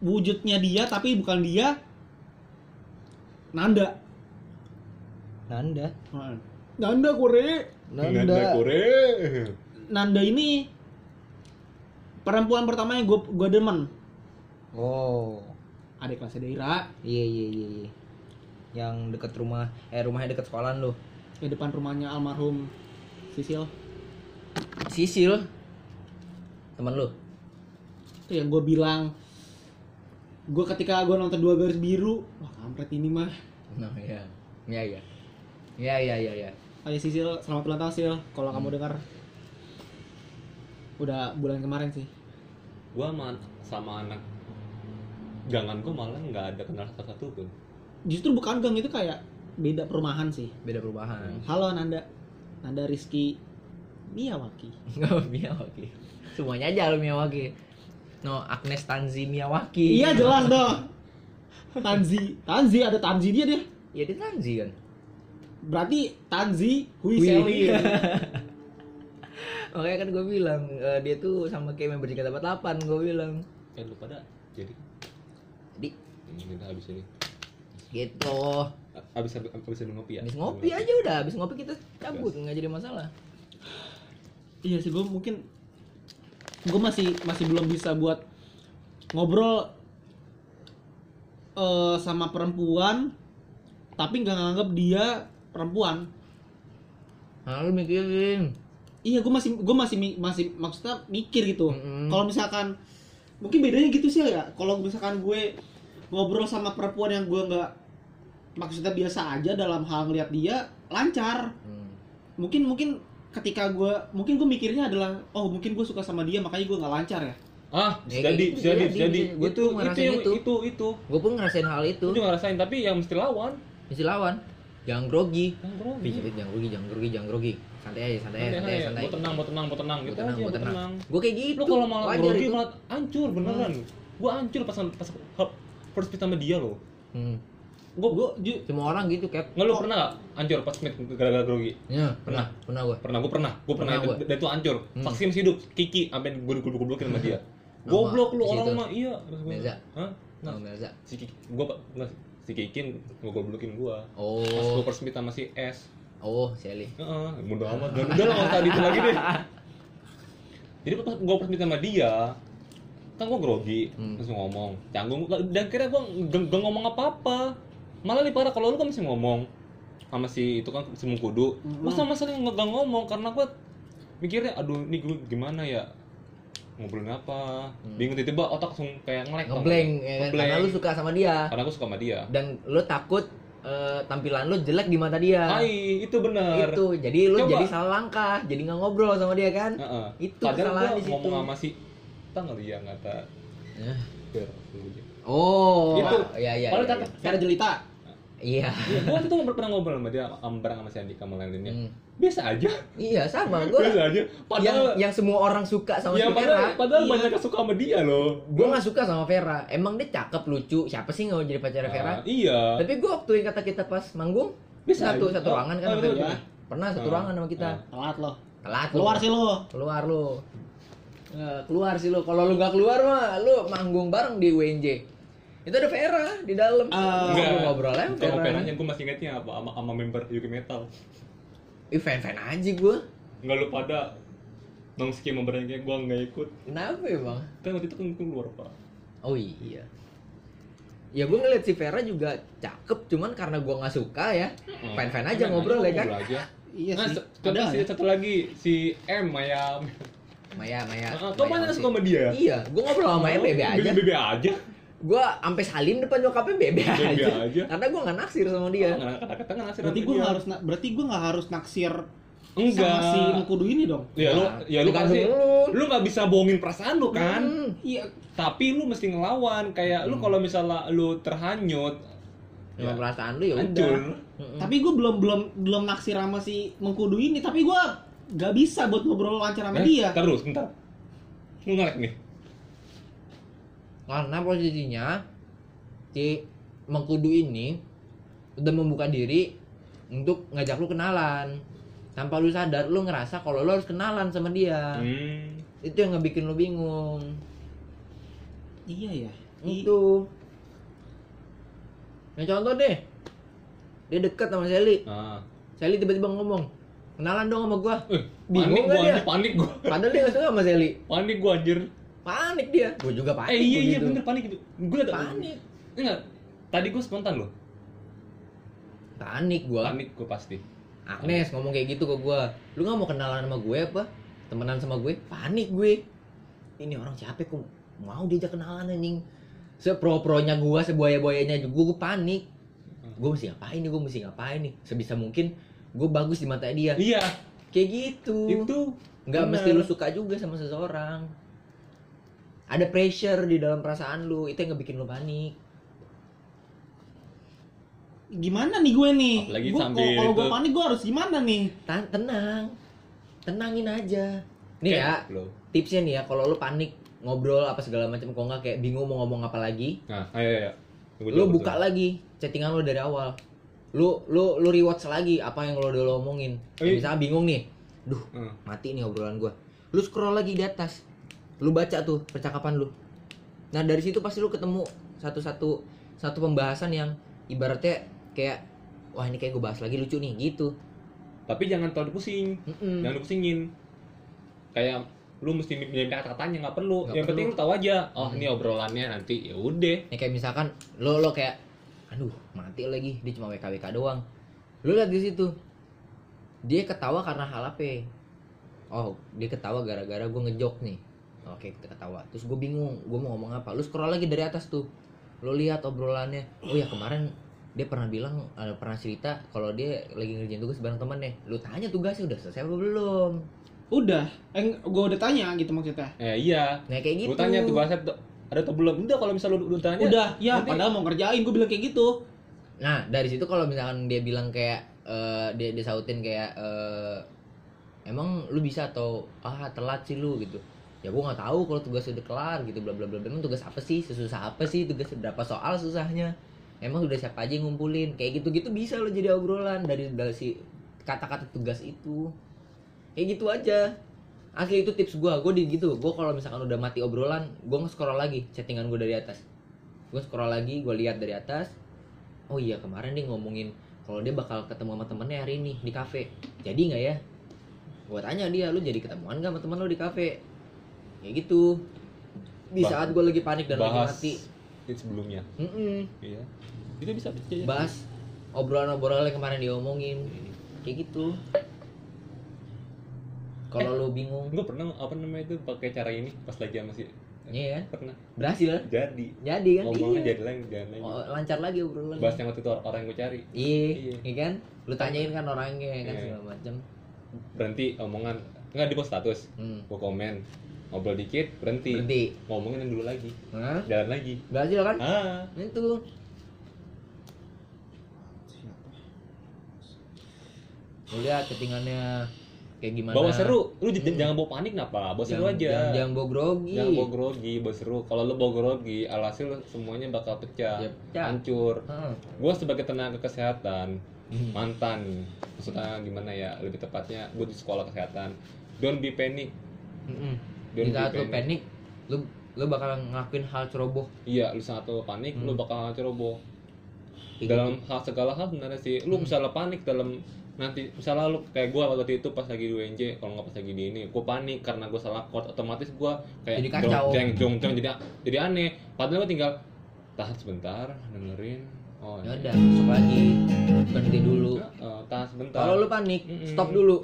wujudnya dia tapi bukan dia Nanda Nanda Nanda Kore Nanda Nanda Kore. Nanda ini perempuan pertama yang gue gue demen oh. Adik kelasnya Daira. Iya iya iya iya. Yang dekat rumah eh rumahnya dekat sekolahan lu di depan rumahnya almarhum Sisil. Sisil? Teman lu? Itu yang gue bilang. Gue ketika gue nonton dua garis biru wah kampret ini mah. Nah iya. Iya iya. Iya iya iya iya Ayo Sisil, selamat ulang tahun Sil. Kalau kamu dengar, udah bulan kemarin sih. Gua sama, sama anak jangan gue malah nggak ada kenal satu satu pun. Justru bukan gang itu kayak beda perumahan sih. beda perubahan Halo Nanda, Nanda Rizky Miyawaki. nggak Miyawaki semuanya aja lu Miyawaki no Agnes Tanzi Miyawaki Iya jelas dong. Tanzi, Tanzi ada Tanzi dia dia. ya dia Tanzi kan Berarti Tanzi Hui Hui. Seli. makanya kan gue bilang eh, dia tuh sama kayak member JKT 48 gue bilang Eh lu pada jadi di ini kita habis ini. gitu A- Abis abis ngopi ya. habis ngopi aja udah habis ngopi kita cabut nggak jadi masalah Iya sih gue mungkin gue masih masih belum bisa buat ngobrol eh sama perempuan tapi nggak nganggap dia perempuan. nah lu mikirin Iya gue masih gue masih masih maksudnya mikir gitu. Mm-mm. Kalau misalkan mungkin bedanya gitu sih ya. Kalau misalkan gue ngobrol sama perempuan yang gue nggak maksudnya biasa aja dalam hal ngeliat dia lancar. Hmm. Mungkin mungkin ketika gue mungkin gue mikirnya adalah oh mungkin gue suka sama dia makanya gue nggak lancar ya. Ah, Ya, jadi, gitu, jadi, jadi. Itu, tuh itu, itu. itu, itu. gue pun ngerasain hal itu Itu juga ngerasain, tapi yang mesti lawan. mesti lawan jangan grogi Yang grogi. Tapi jangan grogi, jangan grogi, jangan grogi. Santai aja, santai aja, santai, aja, santai. Mau tenang, mau tenang, mau tenang, gitu tenang, aja, tenang. tenang. Gue kayak gitu. Lu kalau malah grogi malah hancur beneran. Gua hancur pas pas first meet sama dia loh. Hmm. Gua Gue ju- Semua orang gitu, Cap. nggak lu pernah gak hancur pas meet gara-gara grogi? Ya, pernah, pernah gue. Pernah, gua pernah, gua pernah, Pernah dan itu hancur. Hmm. Masih hidup, Kiki, sampai gua goblok-goblokin sama dia. Goblok lu orang mah, iya. Meza. Hah? Nah, Melza. si Kiki, gua nggak si Kiki ngegoblokin gua. Pas Oh, gua first meet sama si S. oh, Sally. Heeh, mudah amat. Dan udah lah usah itu lagi deh. Jadi pas gue first meet sama dia, kan gue grogi, Hmm. terus ngomong, canggung, dan kira gue gak, ngomong apa-apa. Malah lebih parah kalau lu kan masih ngomong sama si itu kan si Mungkudu, lu Hmm. sama sekali nggak nggak ngomong karena gue mikirnya, aduh ini gue gimana ya ngobrolin apa, bingung tiba-tiba otak langsung kayak ngelek, Ngeblank, ya kan? Karena lu suka sama dia. karena gue suka sama dia. Dan lu takut eh, tampilan lu jelek di mata dia. Hai, itu benar. Itu. Jadi lu Coba. jadi salah langkah, jadi nggak ngobrol sama dia kan? Heeh. Itu Padahal kesalahan gua di situ. ngomong sama si tang kali ya kata Eh. Oh, Itu. ya ya. Padahal ya, ya. Cara jelita. Iya. Iya, waktu itu pernah ngobrol sama dia bareng sama si Andika sama lainnya. Hmm. Biasa aja. Iya sama gua. Biasa aja. Yang Padahal yang semua orang suka sama ya si padahal, Vera. padahal Iya. banyak yang suka sama dia loh. Gue gak suka sama Vera. Emang dia cakep, lucu. Siapa sih nggak mau jadi pacar Vera? Ah, iya. Tapi gue waktu yang kata kita pas manggung, Bisa satu aja. satu Oh, ruangan kan oh, betul, betul. Pernah satu Ah. ruangan sama kita. Ah. Telat lo. Telat lu. Keluar sih lo. Keluar lu. Eh, keluar sih lu. Kalau lu gak keluar mah lu manggung bareng di WNJ. Itu ada Vera di dalam. Ah. Ngobrol ngobrol aja sama Kalau Vera. Veranya gue masih ingetnya apa sama, sama member Yuki Metal. Ih fan-fan aja gue. Enggak lu pada nongski membernya kayak gue nggak ikut. Kenapa ya bang? Kan waktu itu kan gue keluar pak. Oh iya. Ya gue ngeliat si Vera juga cakep, cuman karena gue nggak suka ya, fan-fan aja ngobrol ya kan. Aja. Iya Nah, sih. Ada si ya. satu lagi si M Maya. Maya, Maya. Kau mana suka sama dia? Iya, gue ngobrol sama Maya bebe aja. Bebe aja. Gue sampai salim depan nyokapnya bebe, Bebe aja. aja. Karena gue nggak naksir sama dia. Nggak kata-kata nggak ngasih Berarti gue dia. harus na- berarti gue nggak harus naksir enggak. sama si Mengkudu ini dong. Ya lu Nah, ya lu pasti lu. lu nggak bisa bohongin perasaan lu kan. Hmm. Iya. Tapi lu mesti ngelawan kayak lu kalau misalnya lu terhanyut Sama ya, perasaan lu ya udah. Mm-mm. Tapi gue belum belum belum naksir sama si Mengkudu ini. Tapi gue gak bisa buat ngobrol lancar sama Eh, dia. Terus bentar. Lu ngelek nih. Karena posisinya si Mengkudu ini udah membuka diri untuk ngajak lu kenalan. Tanpa lu sadar, lu ngerasa kalau lu harus kenalan sama dia. Hmm. Itu yang ngebikin lu bingung. Iya ya. I- Itu. Nah contoh deh. Dia deket sama Sally. Ah. Sally tiba-tiba ngomong, kenalan dong sama gua. Eh, Bingung panik gua, dia? anjir, panik gua. Padahal dia gak suka sama Sally. Panik gua anjir. Panik dia. Gua juga panik. eh iya iya gitu. bener panik itu. Gua ada Panik. Enggak. Tadi gua spontan loh. Panik gua. Panik gua pasti. Agnes ngomong kayak gitu ke gua. Lu gak mau kenalan sama gue apa? Temenan sama gue? Panik gue. Ini orang siapa kok mau diajak kenalan anjing. Sepro-pronya gua, sebuaya-buayanya juga gua panik. Gue mesti ngapain nih? Gue mesti ngapain nih? Sebisa mungkin gue bagus di mata dia. Iya, Kayak gitu. itu Nggak mesti lu suka juga sama seseorang. Ada pressure di dalam perasaan lu, itu yang ngebikin lu panik. Gimana nih gue nih? Apalagi Gua- sambil kalau gue panik gue harus gimana nih? Tan- tenang. Tenangin aja. Nih ya, Kayak lo. tipsnya nih ya, kalau lu panik ngobrol apa segala macam kok nggak kayak bingung mau ngomong apa lagi, Nah, ayo ayo. Lu buka betul. lagi chattingan lu dari awal. Lu lu lu rewatch lagi apa yang lu udah lu omongin. Eh. misalnya bingung nih. Duh, Hmm. mati nih obrolan gua. Lu scroll lagi di atas. Lu baca tuh percakapan lu. Nah, dari situ pasti lu ketemu satu-satu satu pembahasan yang ibaratnya kayak wah ini kayak gue bahas lagi lucu nih gitu. Tapi jangan terlalu pusing. Mm-mm. Jangan pusingin. Kayak lu mesti milih kata-katanya nggak perlu. Nggak yang penting perlu. lu tahu aja. Oh, Hmm. ini obrolannya nanti ya udah. Ya kayak misalkan lo lo kayak aduh mati lagi dia cuma WKWK doang. Lu lihat di situ. Dia ketawa karena hal apa? Oh, dia ketawa gara-gara gue ngejok nih. Oke, kita ketawa. Terus gue bingung, gue mau ngomong apa. Lu scroll lagi dari atas tuh. Lu lihat obrolannya. Oh ya kemarin dia pernah bilang ada pernah cerita kalau dia lagi ngerjain tugas bareng temennya. Lu tanya tugasnya udah selesai apa belum? Udah, eh, gue udah tanya gitu maksudnya. Eh iya. Nah kayak gitu. Lu tanya tugasnya tuh ada atau belum? Udah kalau misalnya lu, lu tanya. Udah, ya nanti- padahal mau ngerjain gue bilang kayak gitu. Nah dari situ kalau misalkan dia bilang kayak eh, dia dia sautin kayak eh, emang lu bisa atau ah telat sih lu gitu ya gua nggak tahu kalau tugas udah kelar gitu bla bla bla. Emang tugas apa sih? Sesusah apa sih? Tugas berapa soal susahnya? Emang udah siapa aja yang ngumpulin? Kayak gitu gitu bisa lo jadi obrolan dari dari si kata-kata tugas itu. Kayak gitu aja. Asli itu tips gua. Gua di gitu gua kalau misalkan udah mati obrolan gua nge-scroll lagi chattingan gua dari atas. Gua scroll lagi gua lihat dari atas. Oh iya kemarin dia ngomongin kalau dia bakal ketemu sama temennya hari ini di kafe jadi nggak ya? Gua tanya dia lu jadi ketemuan gak sama temen lu di kafe kayak gitu di Bah- saat gua lagi panik dan lagi bahas mati itu sebelumnya. Mm-mm. Iya. Itu bisa bisa. bahas obrolan-obrolan yang kemarin diomongin kayak gitu kalau lu bingung Gue pernah apa namanya itu pakai cara ini pas lagi sama si Iya kan? pernah Berhasil kan? jadi Jadi kan? ngomongnya Iya. jadi lagi jadi lagi Oh, lancar lagi obrolan. bahas yang waktu itu orang yang gue cari Iya, Iya. iya kan? Lu tanyain kan orangnya kan Iya. segala macam. berhenti omongan nggak di post status Hmm. gue komen ngobrol dikit berhenti, Berhenti. ngomongin yang dulu lagi Hah? jalan lagi Berhasil kan? ah Itu. Lu lihat chattingannya kayak gimana? bawa seru lu Hmm. jangan bawa panik kenapa bawa seru Jangan- aja Jangan, jangan bawa grogi. jangan bawa grogi bawa seru kalau lu bawa grogi alhasil semuanya bakal pecah Ya, pecah. hancur Heeh. gue sebagai tenaga kesehatan Hmm. mantan maksudnya gimana ya lebih tepatnya gue di sekolah kesehatan don't be panic. Don't Di saat lu panik, lu lu bakal ngelakuin hal ceroboh. iya lu saat lu panik lu Hmm. bakal ceroboh Kayak dalam gitu. hal segala hal sebenarnya sih lu misalnya panik dalam nanti misalnya lu kayak gua waktu itu pas lagi di UNJ kalau nggak pas lagi di ini gua panik karena gua salah chord otomatis gua kayak Jadi kacau. jong jong jong jadi jadi aneh padahal gua tinggal tahan sebentar dengerin oh ya ini. udah masuk lagi berhenti dulu Heeh, tahan sebentar kalau lu panik Mm-mm. stop dulu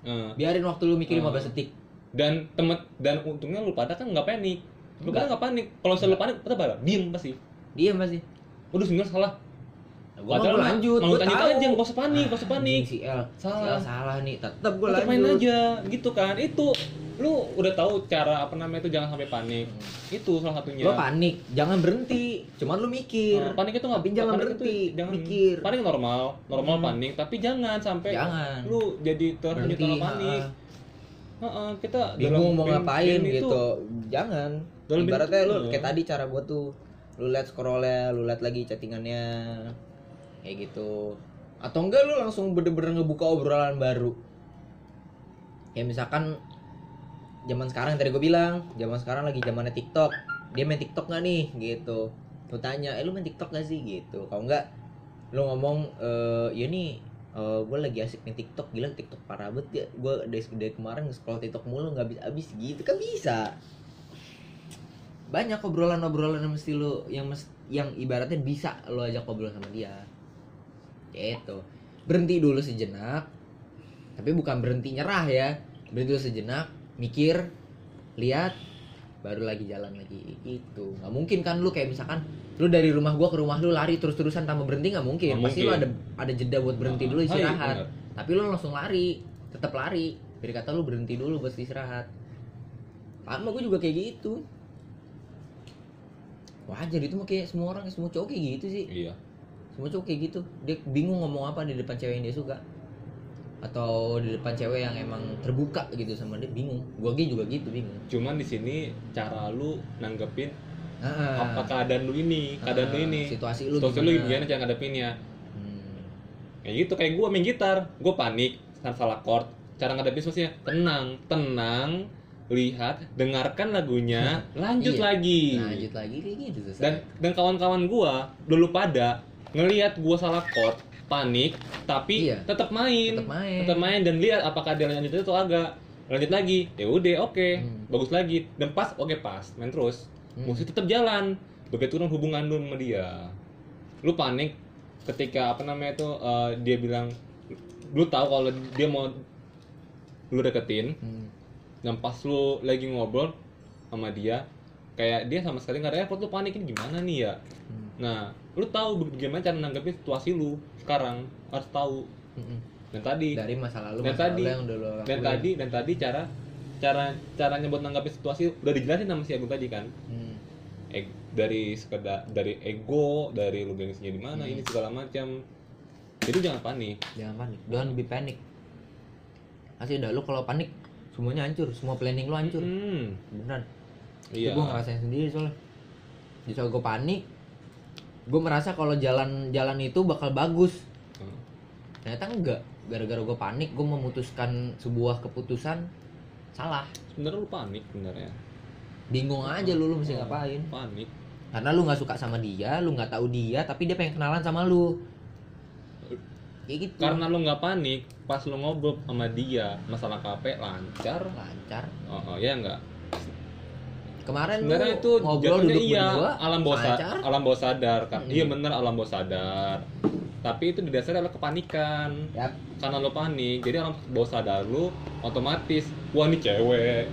Heeh. biarin waktu lu mikir Ah. 15 detik dan temen dan untungnya lu pada kan nggak panik. Lu pada nggak. panik. Kalau misalnya lu panik kita pada diem pasti. Dia masih udah sebenarnya salah. Nah, gua Padahal mau lanjut mau lanjut tahu. aja nggak usah panik nggak usah panik. si L Salah. si L salah. nih tetep gua lanjut main aja gitu kan. Itu lu udah tahu cara apa namanya itu jangan sampai panik. Itu salah satunya. Lo panik jangan berhenti. Cuman lu mikir. Nah, panik itu nggak jangan panik berhenti, itu jangan mikir. panik normal. Normal Hmm. panik tapi jangan sampai Jangan. lu jadi dalam panik. Heeh, kita bingung mau ngapain game itu- gitu. Jangan. Dalam ibaratnya lu Iya. kayak tadi cara gua tuh lu lihat scrollnya lu lihat lagi chattingannya kayak gitu. Atau enggak lu langsung bener-bener ngebuka obrolan baru. Kayak misalkan zaman sekarang yang tadi gue bilang zaman sekarang lagi zamannya TikTok. Dia main TikTok nggak nih? Gitu. Lu tanya eh lu main TikTok gak sih? Gitu. Kalau enggak lu ngomong eh ya nih gue lagi asik main TikTok gila TikTok parah banget ya gue dari, dari kemarin scroll TikTok mulu nggak habis habis gitu. Kan bisa. Banyak obrolan-obrolan yang mesti lu yang mes, yang ibaratnya bisa lo ajak ngobrol sama dia. Gitu. Berhenti dulu sejenak tapi bukan berhenti nyerah ya. Berhenti dulu sejenak mikir lihat baru lagi jalan lagi gitu. Nggak mungkin kan lu kayak misalkan lu dari rumah gua ke rumah lu lari terus terusan tanpa berhenti nggak mungkin. Nggak pasti lu ada mungkin. ada jeda buat berhenti Ah, dulu iya, istirahat. bener. tapi lu langsung lari tetap lari. Dari kata lu berhenti dulu buat istirahat. Sama gue juga kayak gitu. Wajar itu mah kayak semua orang semua cowok kayak gitu sih. Iya. Semua cowok kayak gitu. Dia bingung ngomong apa di depan cewek yang dia suka atau di depan cewek yang emang terbuka gitu sama dia bingung. Gua ge juga gitu bingung. Cuman di sini cara lu nanggepin Ah, apa keadaan lu ini keadaan lu ah, ini. situasi lu situasi lu gimana? gimana cara ngadepinnya? Hmm. kayak gitu kayak gua main gitar. Gua panik salah salah chord. Cara ngadepin maksudnya tenang tenang lihat dengarkan lagunya lanjut Iya. lagi. Lanjut lagi kayak gitu dan dan kawan-kawan gua dulu pada ngelihat gua salah chord panik tapi Iya. tetap main Tetep main. tetap main dan lihat apakah dia lanjut itu atau agak lanjut lagi ya udah oke Hmm. bagus lagi dan pas oke pas main terus Hmm. musik tetap jalan begitu kan hubungan lu sama dia lu panik ketika apa namanya itu eh, dia bilang lu tahu kalau dia mau lu deketin Hmm. dan pas lu lagi ngobrol sama dia kayak dia sama sekali nggak ada effort lu panik ini gimana nih ya Hmm. Nah lu tahu bagaimana cara nanggepin situasi lu sekarang harus tahu. Hmm. dan tadi dari masa lalu Dan masa tadi- lalu yang udah lo dan tadi dan tadi cara cara caranya buat nanggapin situasi udah dijelasin sama si Agung tadi kan? Hmm. Eg- dari sekedar dari ego dari lu gengsinya di mana Hmm. ini segala macam. Jadi jangan panik. Jangan panik. Jangan lebih panik. Asli dah lu kalau panik semuanya hancur. Semua planning lu hancur. Hmm, beneran. Iya. Gue ngerasain sendiri soalnya. Di saat gue panik gue merasa kalau jalan jalan itu bakal bagus. Hmm. ternyata enggak. Gara-gara gue panik gue memutuskan sebuah keputusan salah. Sebenarnya lu panik sebenarnya. Bingung aja lu lu mesti Oh, ngapain? Panik. Karena lu nggak suka sama dia lu nggak tahu dia tapi dia pengen kenalan sama lu. Kayak gitu. Karena lu nggak panik pas lu ngobrol sama dia masalah KP lancar. Lancar. Oh, oh ya enggak kemarin sebenarnya lu itu ngobrol duduk iya berdua alam bawah sa- lancar. alam bawah sadar kan Hmm. iya bener alam bawah sadar. Tapi itu didasari oleh kepanikan. Yap. karena lo panik jadi alam bawah sadar lu otomatis wah ini cewek.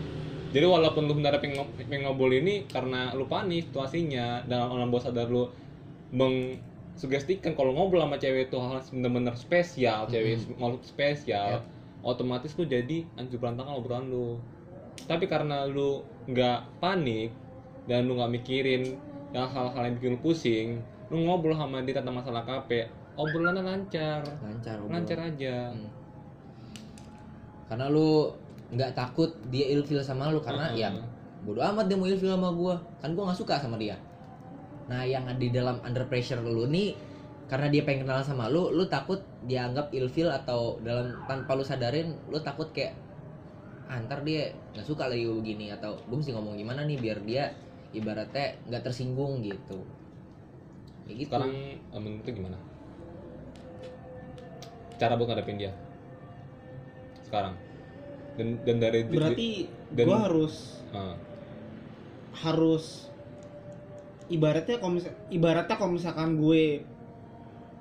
Jadi walaupun lu benar pengen, ngo- pengen ngobrol ini karena lu panik situasinya dan orang bawah sadar lu mengsugestikan kalau ngobrol sama cewek itu hal bener-bener spesial cewek makhluk spesial Yap. otomatis lu jadi hancur berantakan obrolan lu tapi karena lu nggak panik dan lu nggak mikirin yang hal-hal yang bikin lu pusing lu ngobrol sama dia tentang masalah KP obrolannya lancar lancar obrolan. lancar aja Hmm. karena lu nggak takut dia ilfil sama lu karena Heeh. ya bodo amat dia mau ilfil sama gua kan gua nggak suka sama dia nah yang ada di dalam under pressure lu nih karena dia pengen kenalan sama lu lu takut dianggap ilfil atau dalam tanpa lu sadarin lu takut kayak "Ah, ntar dia nggak suka lagi gua begini atau gue mesti ngomong gimana nih biar dia ibaratnya nggak tersinggung gitu. Ya gitu. Sekarang eh, menurut gimana? Cara buat ngadepin dia. Sekarang. Dan dan dari berarti dan- gue harus Ah, harus ibaratnya kalau ibaratnya kalau misalkan gue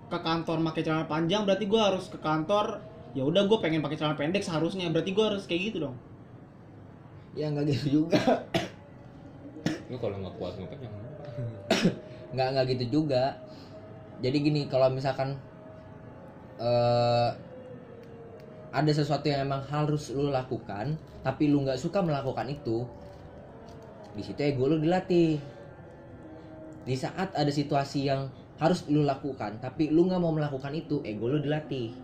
ke kantor pakai celana panjang berarti gue harus ke kantor ya udah gue pengen pakai celana pendek seharusnya. Berarti gue harus kayak gitu dong. Ya nggak gitu juga. Lu kalau nggak kuat ngapain jangan nggak nggak gitu juga. Jadi gini kalau misalkan eh ada sesuatu yang emang harus lu lakukan tapi lu nggak suka melakukan itu di situ ego lu dilatih. Di saat ada situasi yang harus lu lakukan tapi lu nggak mau melakukan itu ego lu dilatih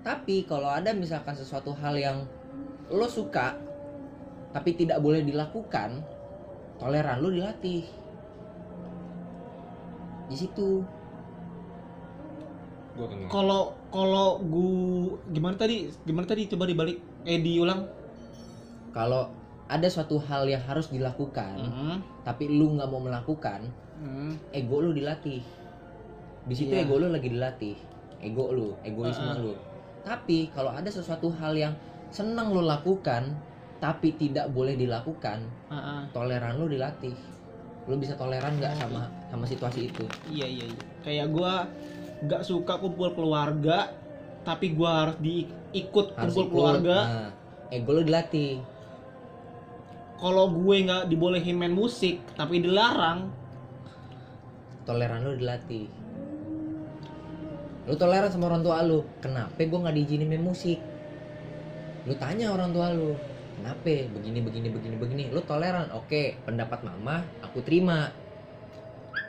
tapi kalau ada misalkan sesuatu hal yang lo suka tapi tidak boleh dilakukan toleran lu dilatih. Di situ. Kalau kalau gue gimana tadi? Gimana tadi? Coba dibalik. Eh diulang. Kalau ada suatu hal yang harus dilakukan Hmm. tapi lu nggak mau melakukan Hmm. ego lu dilatih. Di situ Iya. ego lu lagi dilatih. Ego lu egoisme Heeh. lu tapi kalau ada sesuatu hal yang senang lu lakukan tapi tidak boleh dilakukan Ah, ah. toleran lu dilatih. Lu bisa toleran nggak Oh, sama sama situasi itu? Iya iya iya. Kayak gue nggak suka kumpul keluarga tapi gue harus diikut harus kumpul ikut. keluarga. Nah, ego lu dilatih. Kalau gue nggak dibolehin main musik tapi dilarang. Toleran lu dilatih lu toleran sama orang tua lu. Kenapa gue nggak diizinin main musik? Lu tanya orang tua lu kenapa begini begini begini begini? Lu toleran oke pendapat mama aku terima.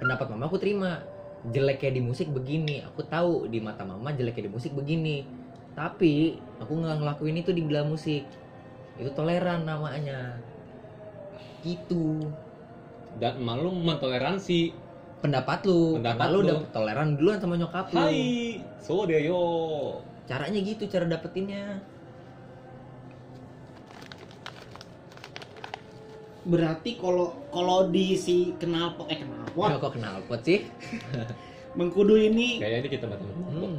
Pendapat mama aku terima. Jeleknya di musik begini aku tahu di mata mama jeleknya di musik begini. Tapi aku nggak ngelakuin itu di bela musik. Itu toleran namanya. Gitu. Dan malu mentoleransi pendapat lu. Pendapat karena lu udah toleran duluan sama nyokap lu. Hai. So deh yo. Caranya gitu cara dapetinnya. Berarti kalau kalau di si kenal eh kenal Wah. kok kenal pot sih? Mengkudu ini. Kayaknya ini kita batal hmm.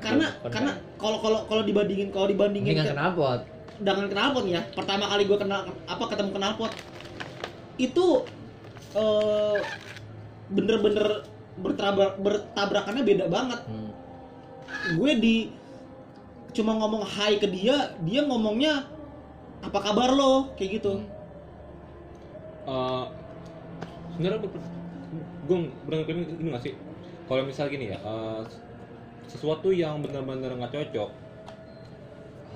karena Bener. karena kalau kalau kalau dibandingin kalau dibandingin dengan ke- kenal pot dengan knalpot ya. Pertama kali gue kenal apa ketemu knalpot itu eh, bener-bener bertabrak bertabrakannya beda banget. Hmm. gue di cuma ngomong hai ke dia dia ngomongnya apa kabar lo? Kayak gitu. Eh, sebenarnya gue berangkat ini nggak sih? Kalau misal gini ya eh, sesuatu yang benar-benar nggak cocok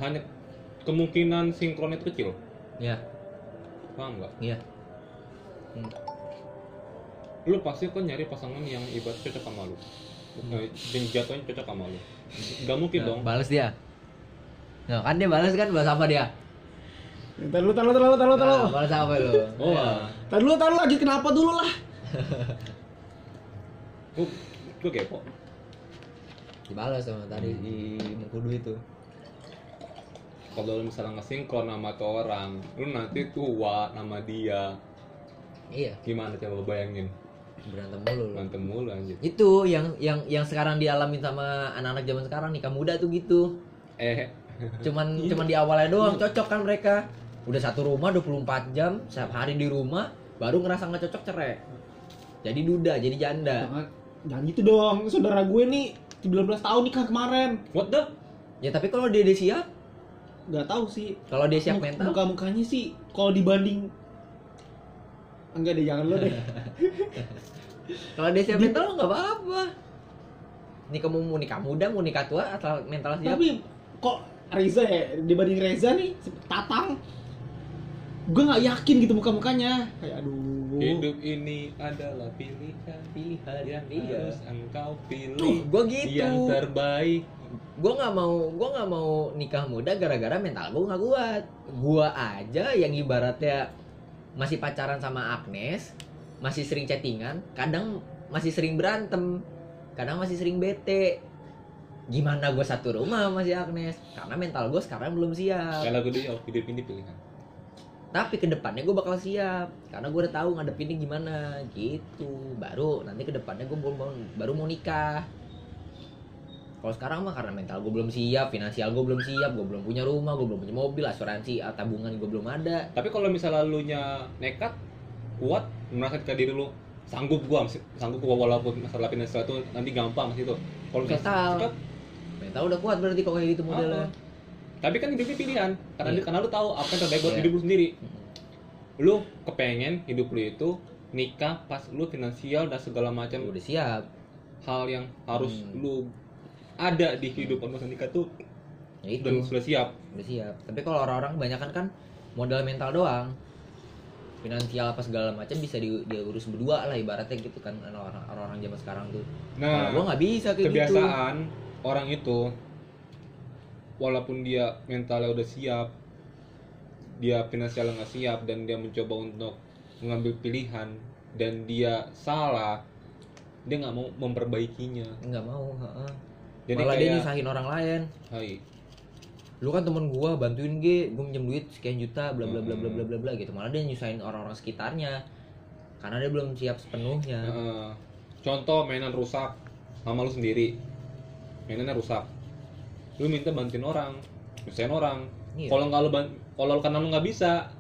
hanya kemungkinan sinkron itu kecil. Ya paham nggak? Iya lu pasti kan nyari pasangan yang ibarat cocok sama lu. Eh, yang jatuhnya cocok sama lu. Nggak mungkin Nah, dong. balas dia. Nah, kan dia balas kan balas apa dia. Ntar lu, tar lu, tar lu, tar lu, tar lu. Nah, balas apa lu. Oh Ya. Tar dulu, tar lu lagi kenapa dulu lah. gue gue kepo. Dibalas sama tadi di mengkudu itu. Kalau lu misalnya nggak sinkron sama tuh orang lu nanti tua nama dia. Iya. Gimana coba bayangin berantem mulu. Lu. berantem mulu anjir. Itu yang yang yang sekarang dialami sama anak-anak zaman sekarang nikah muda tuh gitu. Eh. Cuman cuman di awalnya doang cocok kan mereka. Udah satu rumah 24 jam setiap hari di rumah baru ngerasa nggak cocok cerai. Jadi duda jadi janda. Jangan, jangan gitu dong. Saudara gue nih 19 tahun nikah kemarin. what the? Ya tapi kalau dia udah siap? Nggak tahu sih. Kalau dia siap Muka- mental, muka-mukanya sih kalau dibanding enggak deh jangan lo deh kalau dia siap mental nggak apa-apa. Ini kamu mau nikah muda, mau nikah tua atau mental siap? tapi kok Reza ya dibanding Reza nih Tatang gue nggak yakin gitu muka-mukanya kayak aduh Hidup ini adalah pilihan Pilihan, yang iya. harus engkau Tuh, pilih gue gitu. yang terbaik. gue nggak mau gue nggak mau nikah muda gara-gara mental gue nggak kuat gue aja yang ibaratnya masih pacaran sama Agnes masih sering chattingan kadang masih sering berantem kadang masih sering bete. Gimana gue satu rumah sama si Agnes? Karena mental gue sekarang belum siap. Kalau gue dia hidup ini pilihan. tapi ke depannya gue bakal siap karena gue udah tahu ngadepinnya gimana gitu. Baru nanti ke depannya gue baru, baru mau nikah kalau sekarang mah karena mental gue belum siap finansial gue belum siap gue belum punya rumah gue belum punya mobil asuransi ah, tabungan gue belum ada Tapi kalau misalnya lu nya nekat, kuat, merasa ke diri lu sanggup gua masih- sanggup gua walaupun masalah finansial itu nanti gampang masih itu. Kalau misalnya Mental. nekat, mental udah kuat berarti kok kayak gitu modelnya ah. tapi kan hidupnya pilihan. Karena Iya. karena lu tahu apa yang terbaik buat Iya. hidup lu sendiri. Lu kepengen hidup lu itu nikah pas lu finansial dan segala macam udah siap hal yang harus Hmm. lu ada di kehidupan masa nikah tuh ya itu. dan sudah siap. udah siap. Tapi kalau orang-orang kebanyakan kan modal mental doang. Finansial apa segala macam bisa di, diurus berdua lah ibaratnya gitu kan orang orang zaman sekarang tuh. Nah, Kalau gua nggak bisa kayak gitu. kebiasaan orang itu walaupun dia mentalnya udah siap dia finansialnya nggak siap dan dia mencoba untuk mengambil pilihan dan dia salah dia nggak mau memperbaikinya. Nggak mau heeh. Jadi malah dia kayak nyusahin orang lain. Hai. Lu kan temen gua bantuin gue gue minjem duit sekian juta bla bla bla bla Hmm. bla bla bla gitu. Malah dia nyusahin orang-orang sekitarnya. Karena dia belum siap sepenuhnya. Heeh. contoh mainan rusak. Sama lu sendiri. Mainannya rusak. Lu minta bantuin orang nyusahin orang. Iya. kalau nggak lu kalau karena lu nggak bisa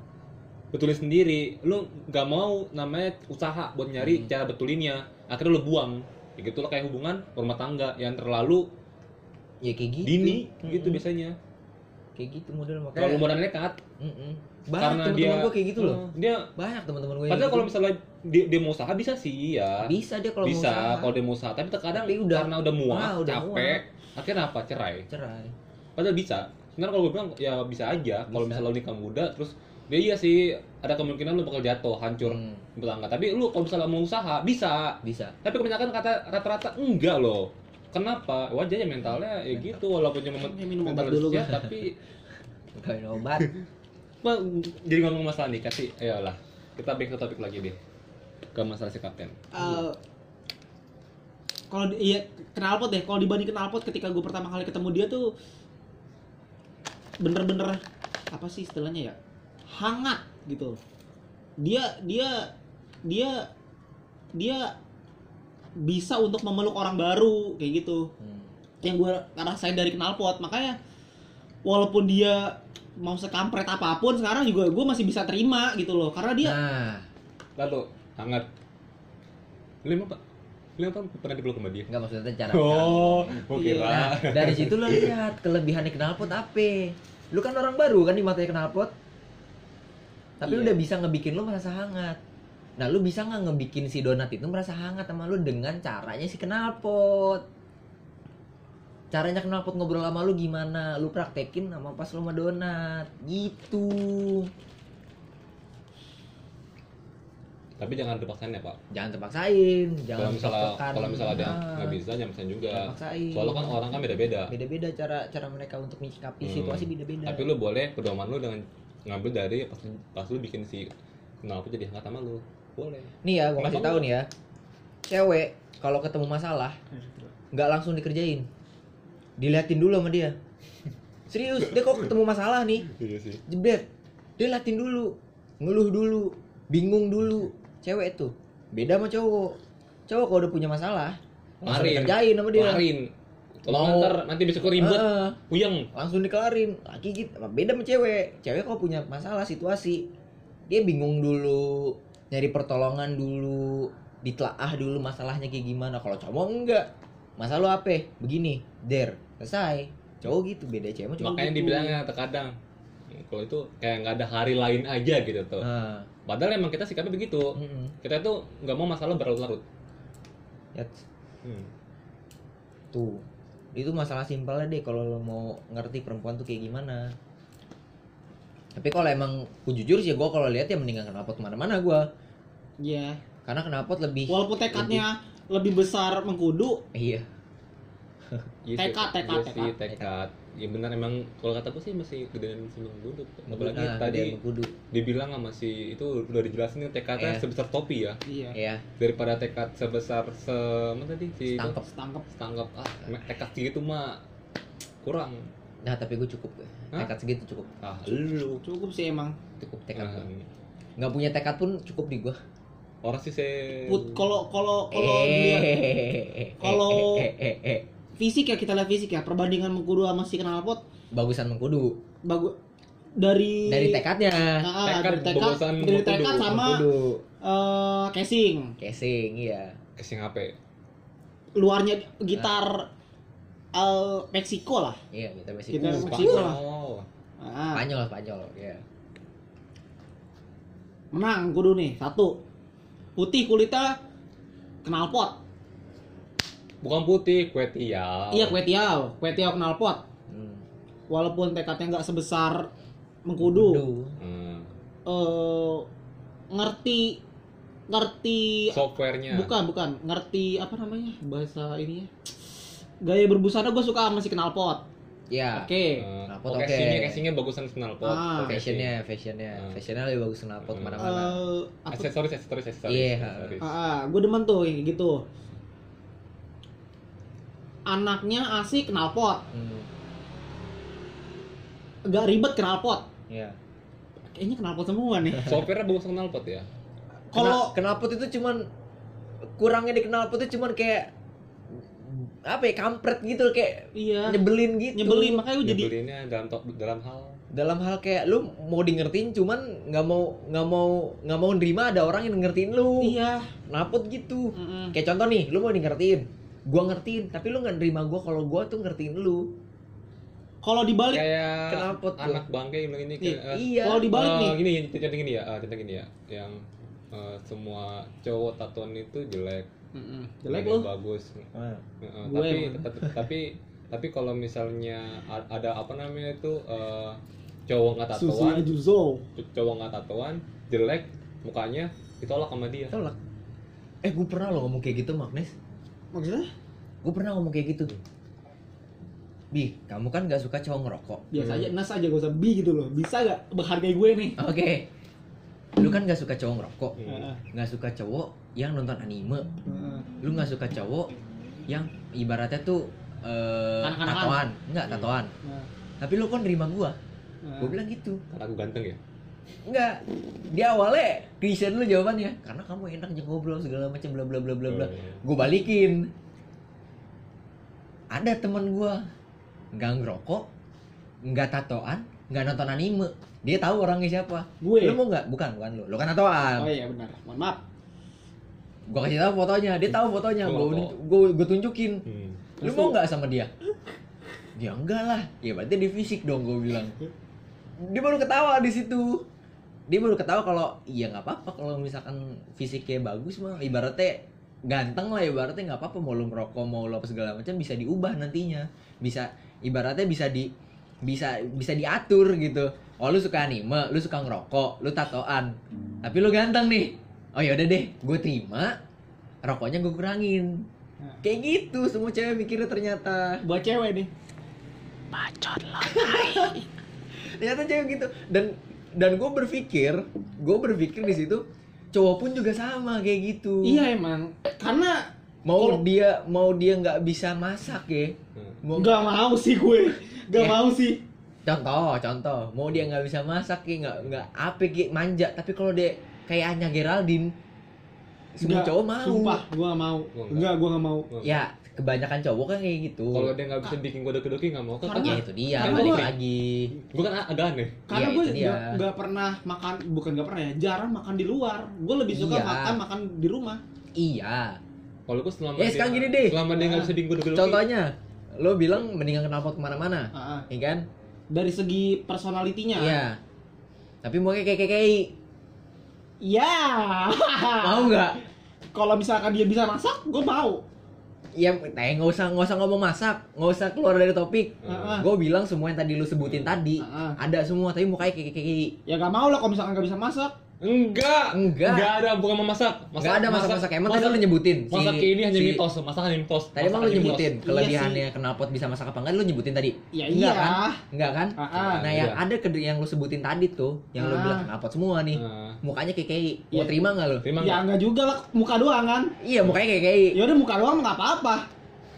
betulin sendiri. Lu nggak mau namanya usaha buat nyari Hmm. cara betulinnya. Akhirnya lu buang ya gitu lah kayak hubungan rumah tangga yang terlalu ya kayak gitu. dini Mm-mm. gitu biasanya. Kayak gitu model makanya. Terlalu modal nekat. Mm-mm. karena banyak dia gua kayak gitu loh. Dia banyak temen-temen gue padahal kalau misalnya dia, dia mau usaha bisa sih ya. Bisa dia kalau bisa kalau dia mau usaha. Tapi terkadang Tapi udah- karena udah muak Ah, udah capek akhirnya apa? Cerai. Cerai. Padahal bisa. Sebenarnya kalau gue bilang ya bisa aja. Kalau misalnya lu nikah muda terus dia iya sih ada kemungkinan lu bakal jatuh hancur Hmm, tapi lu kalau misalnya mau usaha bisa. Bisa. Tapi kebanyakan kata rata-rata enggak loh. Kenapa? Wajarnya mentalnya ya gitu walaupun cuma Kayak minum mental obat dulu, gua. tapi Kayak obat. Jadi ngomong masalah nikah sih ayolah. Kita back ke topik lagi deh. Ke masalah si kapten. Eh, kalau di- iya knalpot deh. Kalau dibanding knalpot ketika gue pertama kali ketemu dia tuh bener-bener apa sih istilahnya ya hangat gitu. Dia dia dia dia bisa untuk memeluk orang baru kayak gitu. Hmm. yang gue rasain dari knalpot makanya walaupun dia mau sekampret apa pun sekarang juga gue masih bisa terima gitu loh. Karena dia nah. Lalu hangat. Lu emang pak? Lu emang pernah dipeluk sama dia? Nggak maksudnya cara oh gue Iya. kira Nah, dari situ lo lihat kelebihannya knalpot apa? Lu kan orang baru kan di matanya knalpot tapi lu Iya. udah bisa ngebikin lu merasa hangat. Nah lu bisa nggak ngebikin si donat itu merasa hangat sama lu dengan caranya si knalpot caranya knalpot ngobrol sama lu gimana? Lu praktekin sama pas lu sama donat. Gitu. Tapi jangan dipaksain ya pak. Jangan terpaksain. Jangan kalau misalnya kalau misalnya dia Nah, nggak bisa jangan paksain juga. Jangan paksain. soalnya kan orang kan beda-beda. Beda-beda cara cara mereka untuk menyikapi Hmm. situasi beda-beda. Tapi lu boleh pedoman lu dengan ngambil dari pas pas lu bikin si kenal apa jadi hangat sama lu boleh Nih ya, gua Kenapa kasih tahu enggak? nih ya. Cewek kalau ketemu masalah nggak langsung dikerjain. Diliatin dulu sama dia. Serius, dia kok ketemu masalah nih, iya jebret. Dia liatin dulu, ngeluh dulu, bingung dulu. Cewek tuh beda sama cowok. Cowok kalau udah punya masalah, langsung Marin. dikerjain sama dia. kemarin kalau Mau- ntar nanti besok ribut Heeh, puyeng langsung dikelarin. Laki gitu, beda sama cewek. Cewek kalau punya masalah situasi, dia bingung dulu, nyari pertolongan dulu, ditelaah dulu masalahnya kayak gimana. Kalau cowok enggak. Masalah lu apa? Begini, der, selesai. cowok gitu beda cewek cowok makanya gitu. dibilangnya terkadang kalau itu kayak nggak ada hari lain aja gitu tuh nah padahal emang kita sikapnya begitu mm-mm. kita tuh nggak mau masalah berlarut-larut ya hmm. tuh itu masalah simpelnya deh kalau lo mau ngerti perempuan tuh kayak gimana. Tapi kalau emang jujur sih gue kalau lihat ya mendingan knalpot ke mana-mana gue Iya. karena knalpot lebih Walaupun tekadnya lebih besar mengkudu, iya. Sih, Tekad, tekad, iya sih, tekad. Ya benar emang kalau kata gue sih masih gedean simbang gunduk. Apalagi Nah, tadi dibilang sama si itu udah dijelasin nih tekadnya Iya. sebesar topi ya. iya. ya Daripada tekad sebesar se mana tadi si itu? Setangkep. Setangkep. setangkap ah tekad segitu mah kurang. nah tapi gue cukup Hah? tekad segitu cukup Ah lu. Cukup sih emang. cukup tekad Ah, gua. nggak punya tekad pun cukup di gue orang sih saya Put kalau kalau kalau Eh, kalau- eh, eh, eh. Fisik ya kita lihat fisik ya. Perbandingan mengkudu sama si knalpot bagusan mengkudu. bagus dari dari tekadnya. Nah, Tekad dari tekad dari mengkudu. tekad sama mengkudu. eh, casing. Casing iya. Casing HP. luarnya gitar eh, Meksiko lah. Iya kita masih Kita Uh, Meksiko lah. Oh. nah, Spanyol Spanyol ya menang kudu nih satu. Putih kulitnya knalpot Bukan putih, kue tiaw. iya kue tiaw kue tiaw knalpot hmm. walaupun tekadnya nggak sebesar mengkudu Hmm. eh ngerti ngerti Softwarenya. bukan bukan ngerti apa namanya bahasa ini ya gaya berbusana gue suka sama si knalpot ya oke Eh, Knalpot oh, oke. casingnya, casingnya bagusan knalpot. Ah, fashionnya fashionnya Hmm. fashionnya lebih bagus knalpot Hmm. ke mana-mana Eh, apa Aksesoris, aksesoris, aksesoris. Iya. aksesoris. ah, gue demen tuh gitu anaknya asik knalpot hmm. gak ribet knalpot ya kayaknya knalpot semua nih. Softwarenya bagusan knalpot ya. kalau Kena- knalpot itu cuman kurangnya di knalpot itu cuman kayak apa ya kampret gitu kayak iya. nyebelin gitu. Nyebelin makanya gue jadi Nyebelinnya dalam dalam hal. Dalam hal kayak lu mau di ngertiin cuman nggak mau nggak mau nggak mau nerima ada orang yang ngertiin lu. Iya. Knalpot gitu. Mm-mm. kayak contoh nih lu mau di ngertiin gua ngertiin tapi lu nggak nerima gua kalau gua tuh ngertiin lu. Kalau dibalik kayak knalpot tuh. anak bangke yang ini Iya. kayak eh, iya. kalau dibalik eh, nih. gini contoh gini ya ah, contoh gini ya. Yang eh, semua cowok tatoan itu jelek. Mm-mm. jelek lu. bagus. Heeh, Gue tapi, tapi tapi tapi kalau misalnya ada apa namanya itu eh, cowok nggak tatoan cowok nggak tatoan jelek mukanya ditolak sama dia. Tolak eh gua pernah lo ngomong kayak gitu Magnes maksudnya gua pernah ngomong kayak gitu tuh Bi, kamu kan gak suka cowok ngerokok. biasa Hmm. aja nas aja gak usah bi gitu loh bisa gak menghargai gue nih Oke. Lu kan gak suka cowok ngerokok. Hmm. Heeh. Gak suka cowok yang nonton anime. Heeh. Lu gak suka cowok yang ibaratnya tuh eh Kanak-kanakan. tatoan. Enggak, tatoan. Nah, Tapi lu kok nerima gua. nah. Gua bilang gitu. karena aku ganteng ya Enggak. Di awalnya klise dulu jawabannya. Karena kamu enak aja ngobrol segala macam bla bla bla bla bla. Oh, iya. Gue balikin. Ada teman gua nggak ngerokok, nggak tatoan, nggak nonton anime. Dia tahu orangnya siapa. gue Lu mau nggak? Bukan, bukan lu. Lu kan tatoan. oh iya benar mohon maaf Gua kasih tahu fotonya. Dia tahu fotonya. Gua, gua tunjukin. Hmm. Lu mau nggak sama dia? Dia enggak lah. Ya berarti di fisik dong gua bilang. Dia baru ketawa di situ. Dia baru ketawa kalau iya nggak apa-apa kalau misalkan fisiknya bagus mah. Ibaratnya ganteng lah ibaratnya nggak apa-apa mau lu ngerokok mau lu apa segala macam bisa diubah nantinya. Bisa ibaratnya bisa di bisa bisa diatur gitu. Oh lu suka anime lu suka ngerokok lu tatoan. Tapi lu ganteng nih. Oh ya udah deh gue terima rokoknya gue kurangin. Nah. kayak gitu semua cewek mikirnya ternyata. Buat cewek nih. Ternyata cewek gitu. Dan dan gue berpikir gue berpikir di situ cowok pun juga sama kayak gitu. Iya emang. Karena mau Kalau- dia mau dia nggak bisa masak ya Hmm. mau nggak mau sih gue. Nggak Ya. mau sih. Contoh contoh. Mau dia nggak bisa masak ya nggak nggak apa kayak manja. Tapi kalau dia kayak Anya Geraldine semua Nggak, cowok mau. sumpah gue nggak mau. Gua nggak. enggak gue nggak mau. Ya kebanyakan cowok kan kayak gitu. Kalau dia nggak bisa bikin gue deki nggak mau kan Karena- ya itu dia balik gua- lagi. Gue kan agak aneh. Karena Iya, gue dia. nggak pernah makan bukan nggak pernah ya jarang makan di luar. Gue lebih suka Iya. makan makan di rumah. Iya. Kalau gue selama Ya, sekarang gini deh. selama dia nggak bisa bikin gue deki contohnya lo bilang mendingan knalpot ke mana-mana Ah, ah. ya kan? Dari segi personalitinya. Iya. Tapi mau kayak kayak kayak. Iya. mau nggak? Kalau misalkan dia bisa masak gue mau Iya, eh nggak usah nggak usah ngomong masak, nggak usah keluar dari topik. Ah, ah. Gue bilang semua yang tadi lu sebutin tadi Ah, ah. ada semua, tapi mukanya kayak kayak kayak ya gak mau lah kalau misalkan gak bisa masak Enggak. Enggak. Enggak ada bukan memasak. Nggak ada masak-masak. Emang tadi lu nyebutin si- Masak ini hanya si- mitos, masak hanya mitos. Tadi emang Masak lu nyebutin mitos. kelebihannya knalpot bisa masak apa enggak lu nyebutin tadi? Ya enggak iya. kan? Enggak kan? Ah, ah. Nah, Iya. yang ada ke yang lu sebutin tadi tuh, yang lu Ah. bilang knalpot semua nih. Ah. Mukanya kayak kayak mau Iya. terima enggak lu? Terima ya enggak? enggak juga lah muka doang kan Iya, mukanya kayak kayak ya udah muka doang nggak apa-apa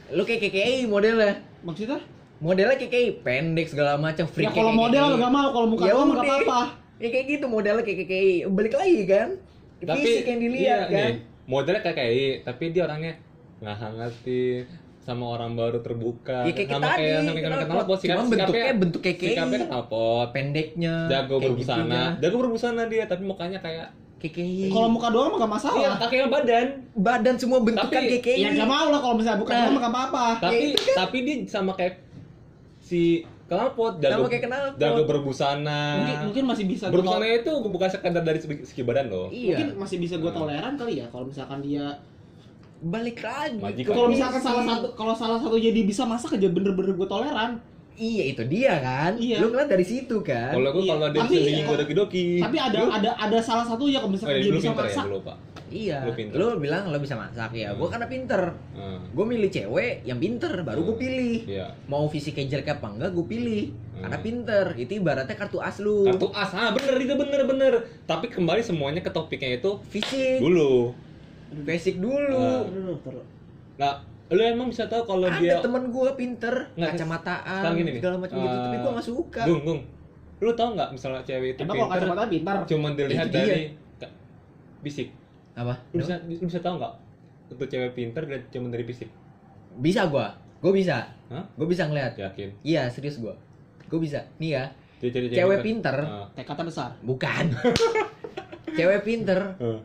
Lu kayak kayak modelnya. maksudnya Modelnya kayak kayak pendek segala macam freak ya kalau model kayak- gak mau kalau muka Ya doang nggak udah. apa-apa Ya kayak gitu modelnya kayak kayak kayak balik lagi kan? Fisik yang dilihat iya, kan. nih, modelnya kayak kayak tapi dia orangnya nggak hangatin sama orang baru terbuka Ya, kayak sama tadi, kayak sama kayak kenapa? kenal pot Cuma bentuknya bentuk kayak sikapnya kenal pot Pendeknya. jago kayak berbusana gitunya. jago berbusana dia tapi mukanya kayak Kayak kayak kalau muka doang mah gak iya masalah kakinya badan badan semua bentuk Tapi- kan kayak kayak ya gak mau lah kalau misalnya buka Nah. doang mah gak apa-apa tapi itu kan. tapi dia sama kayak si knalpot jago kayak knalpot. jago berbusana mungkin mungkin masih bisa berbusana itu bukan sekedar dari segi, segi badan loh Iya. mungkin masih bisa gue toleran kali ya kalau misalkan dia Balik lagi. Kalau misalkan salah satu kalau salah satu jadi bisa masak aja bener-bener gue toleran Iya itu dia kan. Iya. Lu ngeliat dari situ kan. kalau gue Iya. kalau dia Tapi- bisa bikin gue doki tapi ada ada ada salah satu ya kalau oh, misalkan iya, dia dulu bisa pinter ya masak dulu pak Iya. Lu pinter. Lu bilang lu bisa masak ya. Gua Hmm. karena pinter. Hmm. Gue milih cewek yang pinter baru gue Hmm. pilih. iya Mau fisiknya jelek apa enggak gue pilih. Hmm. Karena pinter. Itu ibaratnya kartu as lu. kartu as ah bener itu bener bener tapi kembali semuanya ke topiknya itu fisik. dulu Basic dulu. Ah. Terus. nah lu emang bisa tahu kalau Ada dia temen gue pinter, Nggak, kacamataan, sekarang gini nih. segala macam gitu, tapi Eh, gue gak suka. gung gung lu tau nggak misalnya cewek itu emang kalau pinter kacamata pintar cuman dilihat dia. dari ka- fisik Apa? lu bisa lu bisa tahu nggak untuk cewek pinter dilihat cuman dari fisik Bisa gue, gue bisa, Hah? gue bisa ngeliat. yakin Iya serius gue, gue bisa. Nih ya, Dia jadi cewek pinter, Ah. tekadnya besar bukan. cewek pinter, Ah.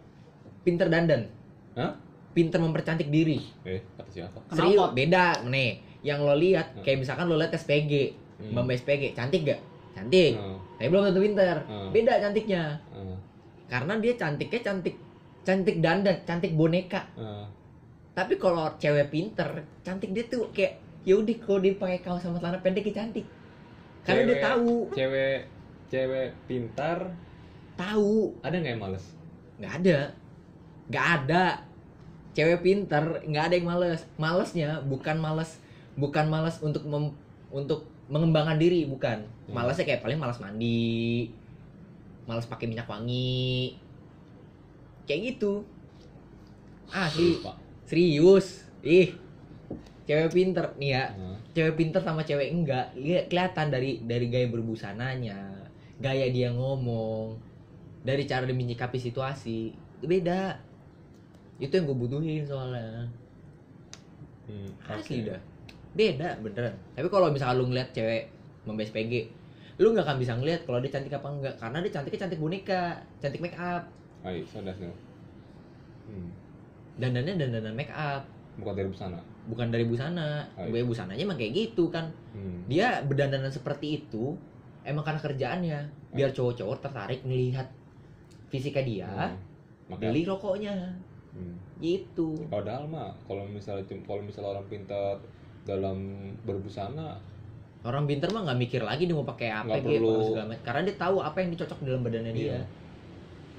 pinter dandan, Hah? Pinter mempercantik diri. eh kata siapa Kenapa? Serius, beda nih. Yang lo lihat, Hmm. kayak misalkan lo lihat SPG, Hmm. Mbak SPG, cantik gak? Cantik. Ah. Tapi belum tentu pinter. Hmm. Beda cantiknya. Ah. Karena dia cantiknya cantik cantik dandan, cantik boneka. Ah. Tapi kalau cewek pinter, cantik dia tuh kayak ya udah kalau dia pakai kaos sama celana pendek dia cantik. Karena dia Cewek- tahu, cewek cewek pintar tahu. ada nggak yang males nggak ada, nggak ada. Cewek pinter nggak ada yang males. Malesnya bukan males, bukan males untuk mem- untuk mengembangkan diri, bukan. Hmm. Malesnya kayak paling malas mandi, malas pakai minyak wangi, kayak gitu. Asli, Pak. serius. Ih, cewek pinter nih ya. Ah. cewek pinter sama cewek enggak lihat kelihatan dari dari gaya berbusananya gaya dia ngomong dari cara dia menyikapi situasi itu beda itu yang gue butuhin soalnya. Hmm, asli. oke. dah beda. Beneran? Tapi kalau misalkan lu ngeliat cewek membes PG lu nggak akan bisa ngeliat kalau dia cantik apa enggak. Karena dia cantiknya cantik boneka cantik make up. Ayo, sudah sudah. Hmm. dandannya dandanan make up. Bukan dari busana. bukan dari busana. Gaya busananya emang kayak gitu kan. Hmm. dia berdandanan seperti itu emang karena kerjaannya. Biar cowok-cowok tertarik melihat fisiknya dia Hmm. Beli rokoknya Hmm. gitu Padahal mah kalau misalnya kalau misalnya orang pintar dalam berbusana orang pinter mah nggak mikir lagi dia mau pakai apa Nggak gitu perlu. apa segala macam. karena dia tahu apa yang dicocok dalam badannya dia Iya.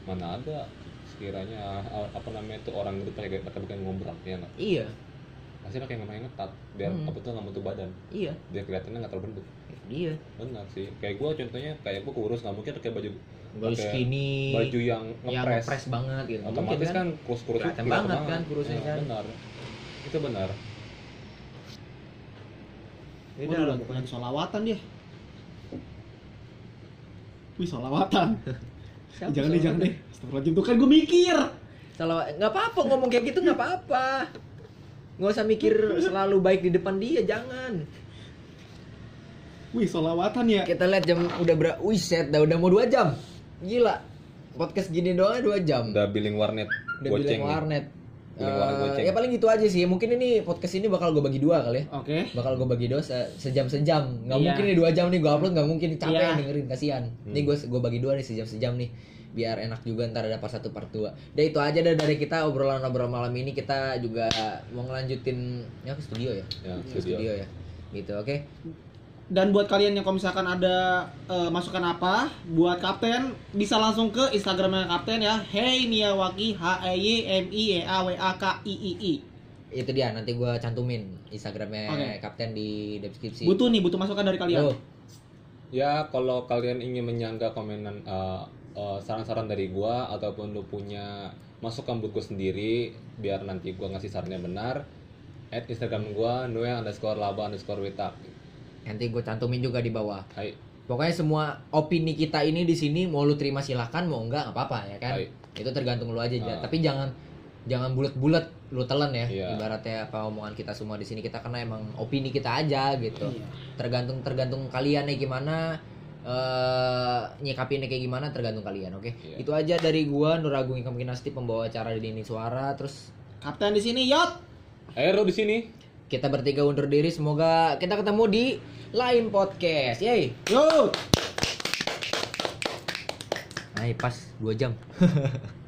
mana ada sekiranya apa namanya itu orang itu pakai pakai bukan ngombrak ya nggak iya pasti pakai yang namanya ngetat biar Hmm. apa tuh nggak bentuk badan iya biar kelihatannya nggak terlalu bentuk dia benar sih kayak gue contohnya kayak gue kurus nggak mungkin pakai baju baju skinny baju yang yang ngepres. banget gitu. Otomatis mungkin kan kurus kurus Kelihatan banget kan kurusnya kan. benar. Itu benar. Beda Waduh, lah bukan solawatan dia? Wih solawatan. Siapa Jangan deh jangan deh. Astagfirullahaladzim tuh kan gue mikir. Salah nggak apa-apa ngomong kayak gitu nggak apa-apa. Nggak usah mikir selalu baik di depan dia jangan. Wih solawatan ya. Kita lihat jam udah ber wih set dah udah mau dua jam gila podcast gini doang dua jam udah billing warnet udah nih. warnet goceng. ya paling gitu aja sih. Mungkin ini podcast ini bakal gue bagi dua kali ya. Oke. Bakal gue bagi dua se- sejam sejam. Nggak Iya. mungkin nih dua jam nih gue upload nggak mungkin capek Iya. dengerin kasihan. Ini gue gue bagi dua nih sejam sejam nih biar enak juga ntar ada part satu part dua. Udah itu aja dah dari kita obrolan obrolan malam ini kita juga mau ngelanjutin ya ke studio ya. Ya, Ke studio. studio ya. Gitu oke. Dan buat kalian yang kalau misalkan ada eh, masukan apa buat kapten bisa langsung ke Instagramnya kapten ya. Hey Niawaki H E Y M I E A W A K I I I. Itu dia nanti gue cantumin Instagramnya Oke. Kapten di deskripsi. Butuh nih, butuh masukan dari kalian. Oh, Ya kalau kalian ingin menyangga komenan uh, uh, saran-saran dari gua ataupun lu punya masukan buat gua sendiri biar nanti gua ngasih sarannya benar at Instagram gua noe underscore laba underscore wita nanti gue cantumin juga di bawah. Hai Pokoknya semua opini kita ini di sini mau lu terima silahkan, mau enggak nggak apa-apa ya kan. Baik. Itu tergantung lu aja. Ja. Ah. Tapi jangan jangan bulat-bulat lu telan ya. Iya. Ibaratnya apa omongan kita semua di sini kita karena emang opini kita aja gitu. Iya. Tergantung tergantung kalian nih gimana eh nyikapinnya kayak gimana tergantung kalian, oke? Iya. Itu aja dari gua Nur Agung Ikam Kinasti pembawa acara di Dini Suara terus Kapten di sini, yot. Aero di sini kita bertiga undur diri semoga kita ketemu di lain podcast. Yeay. Yot. Nah, pas 2 jam.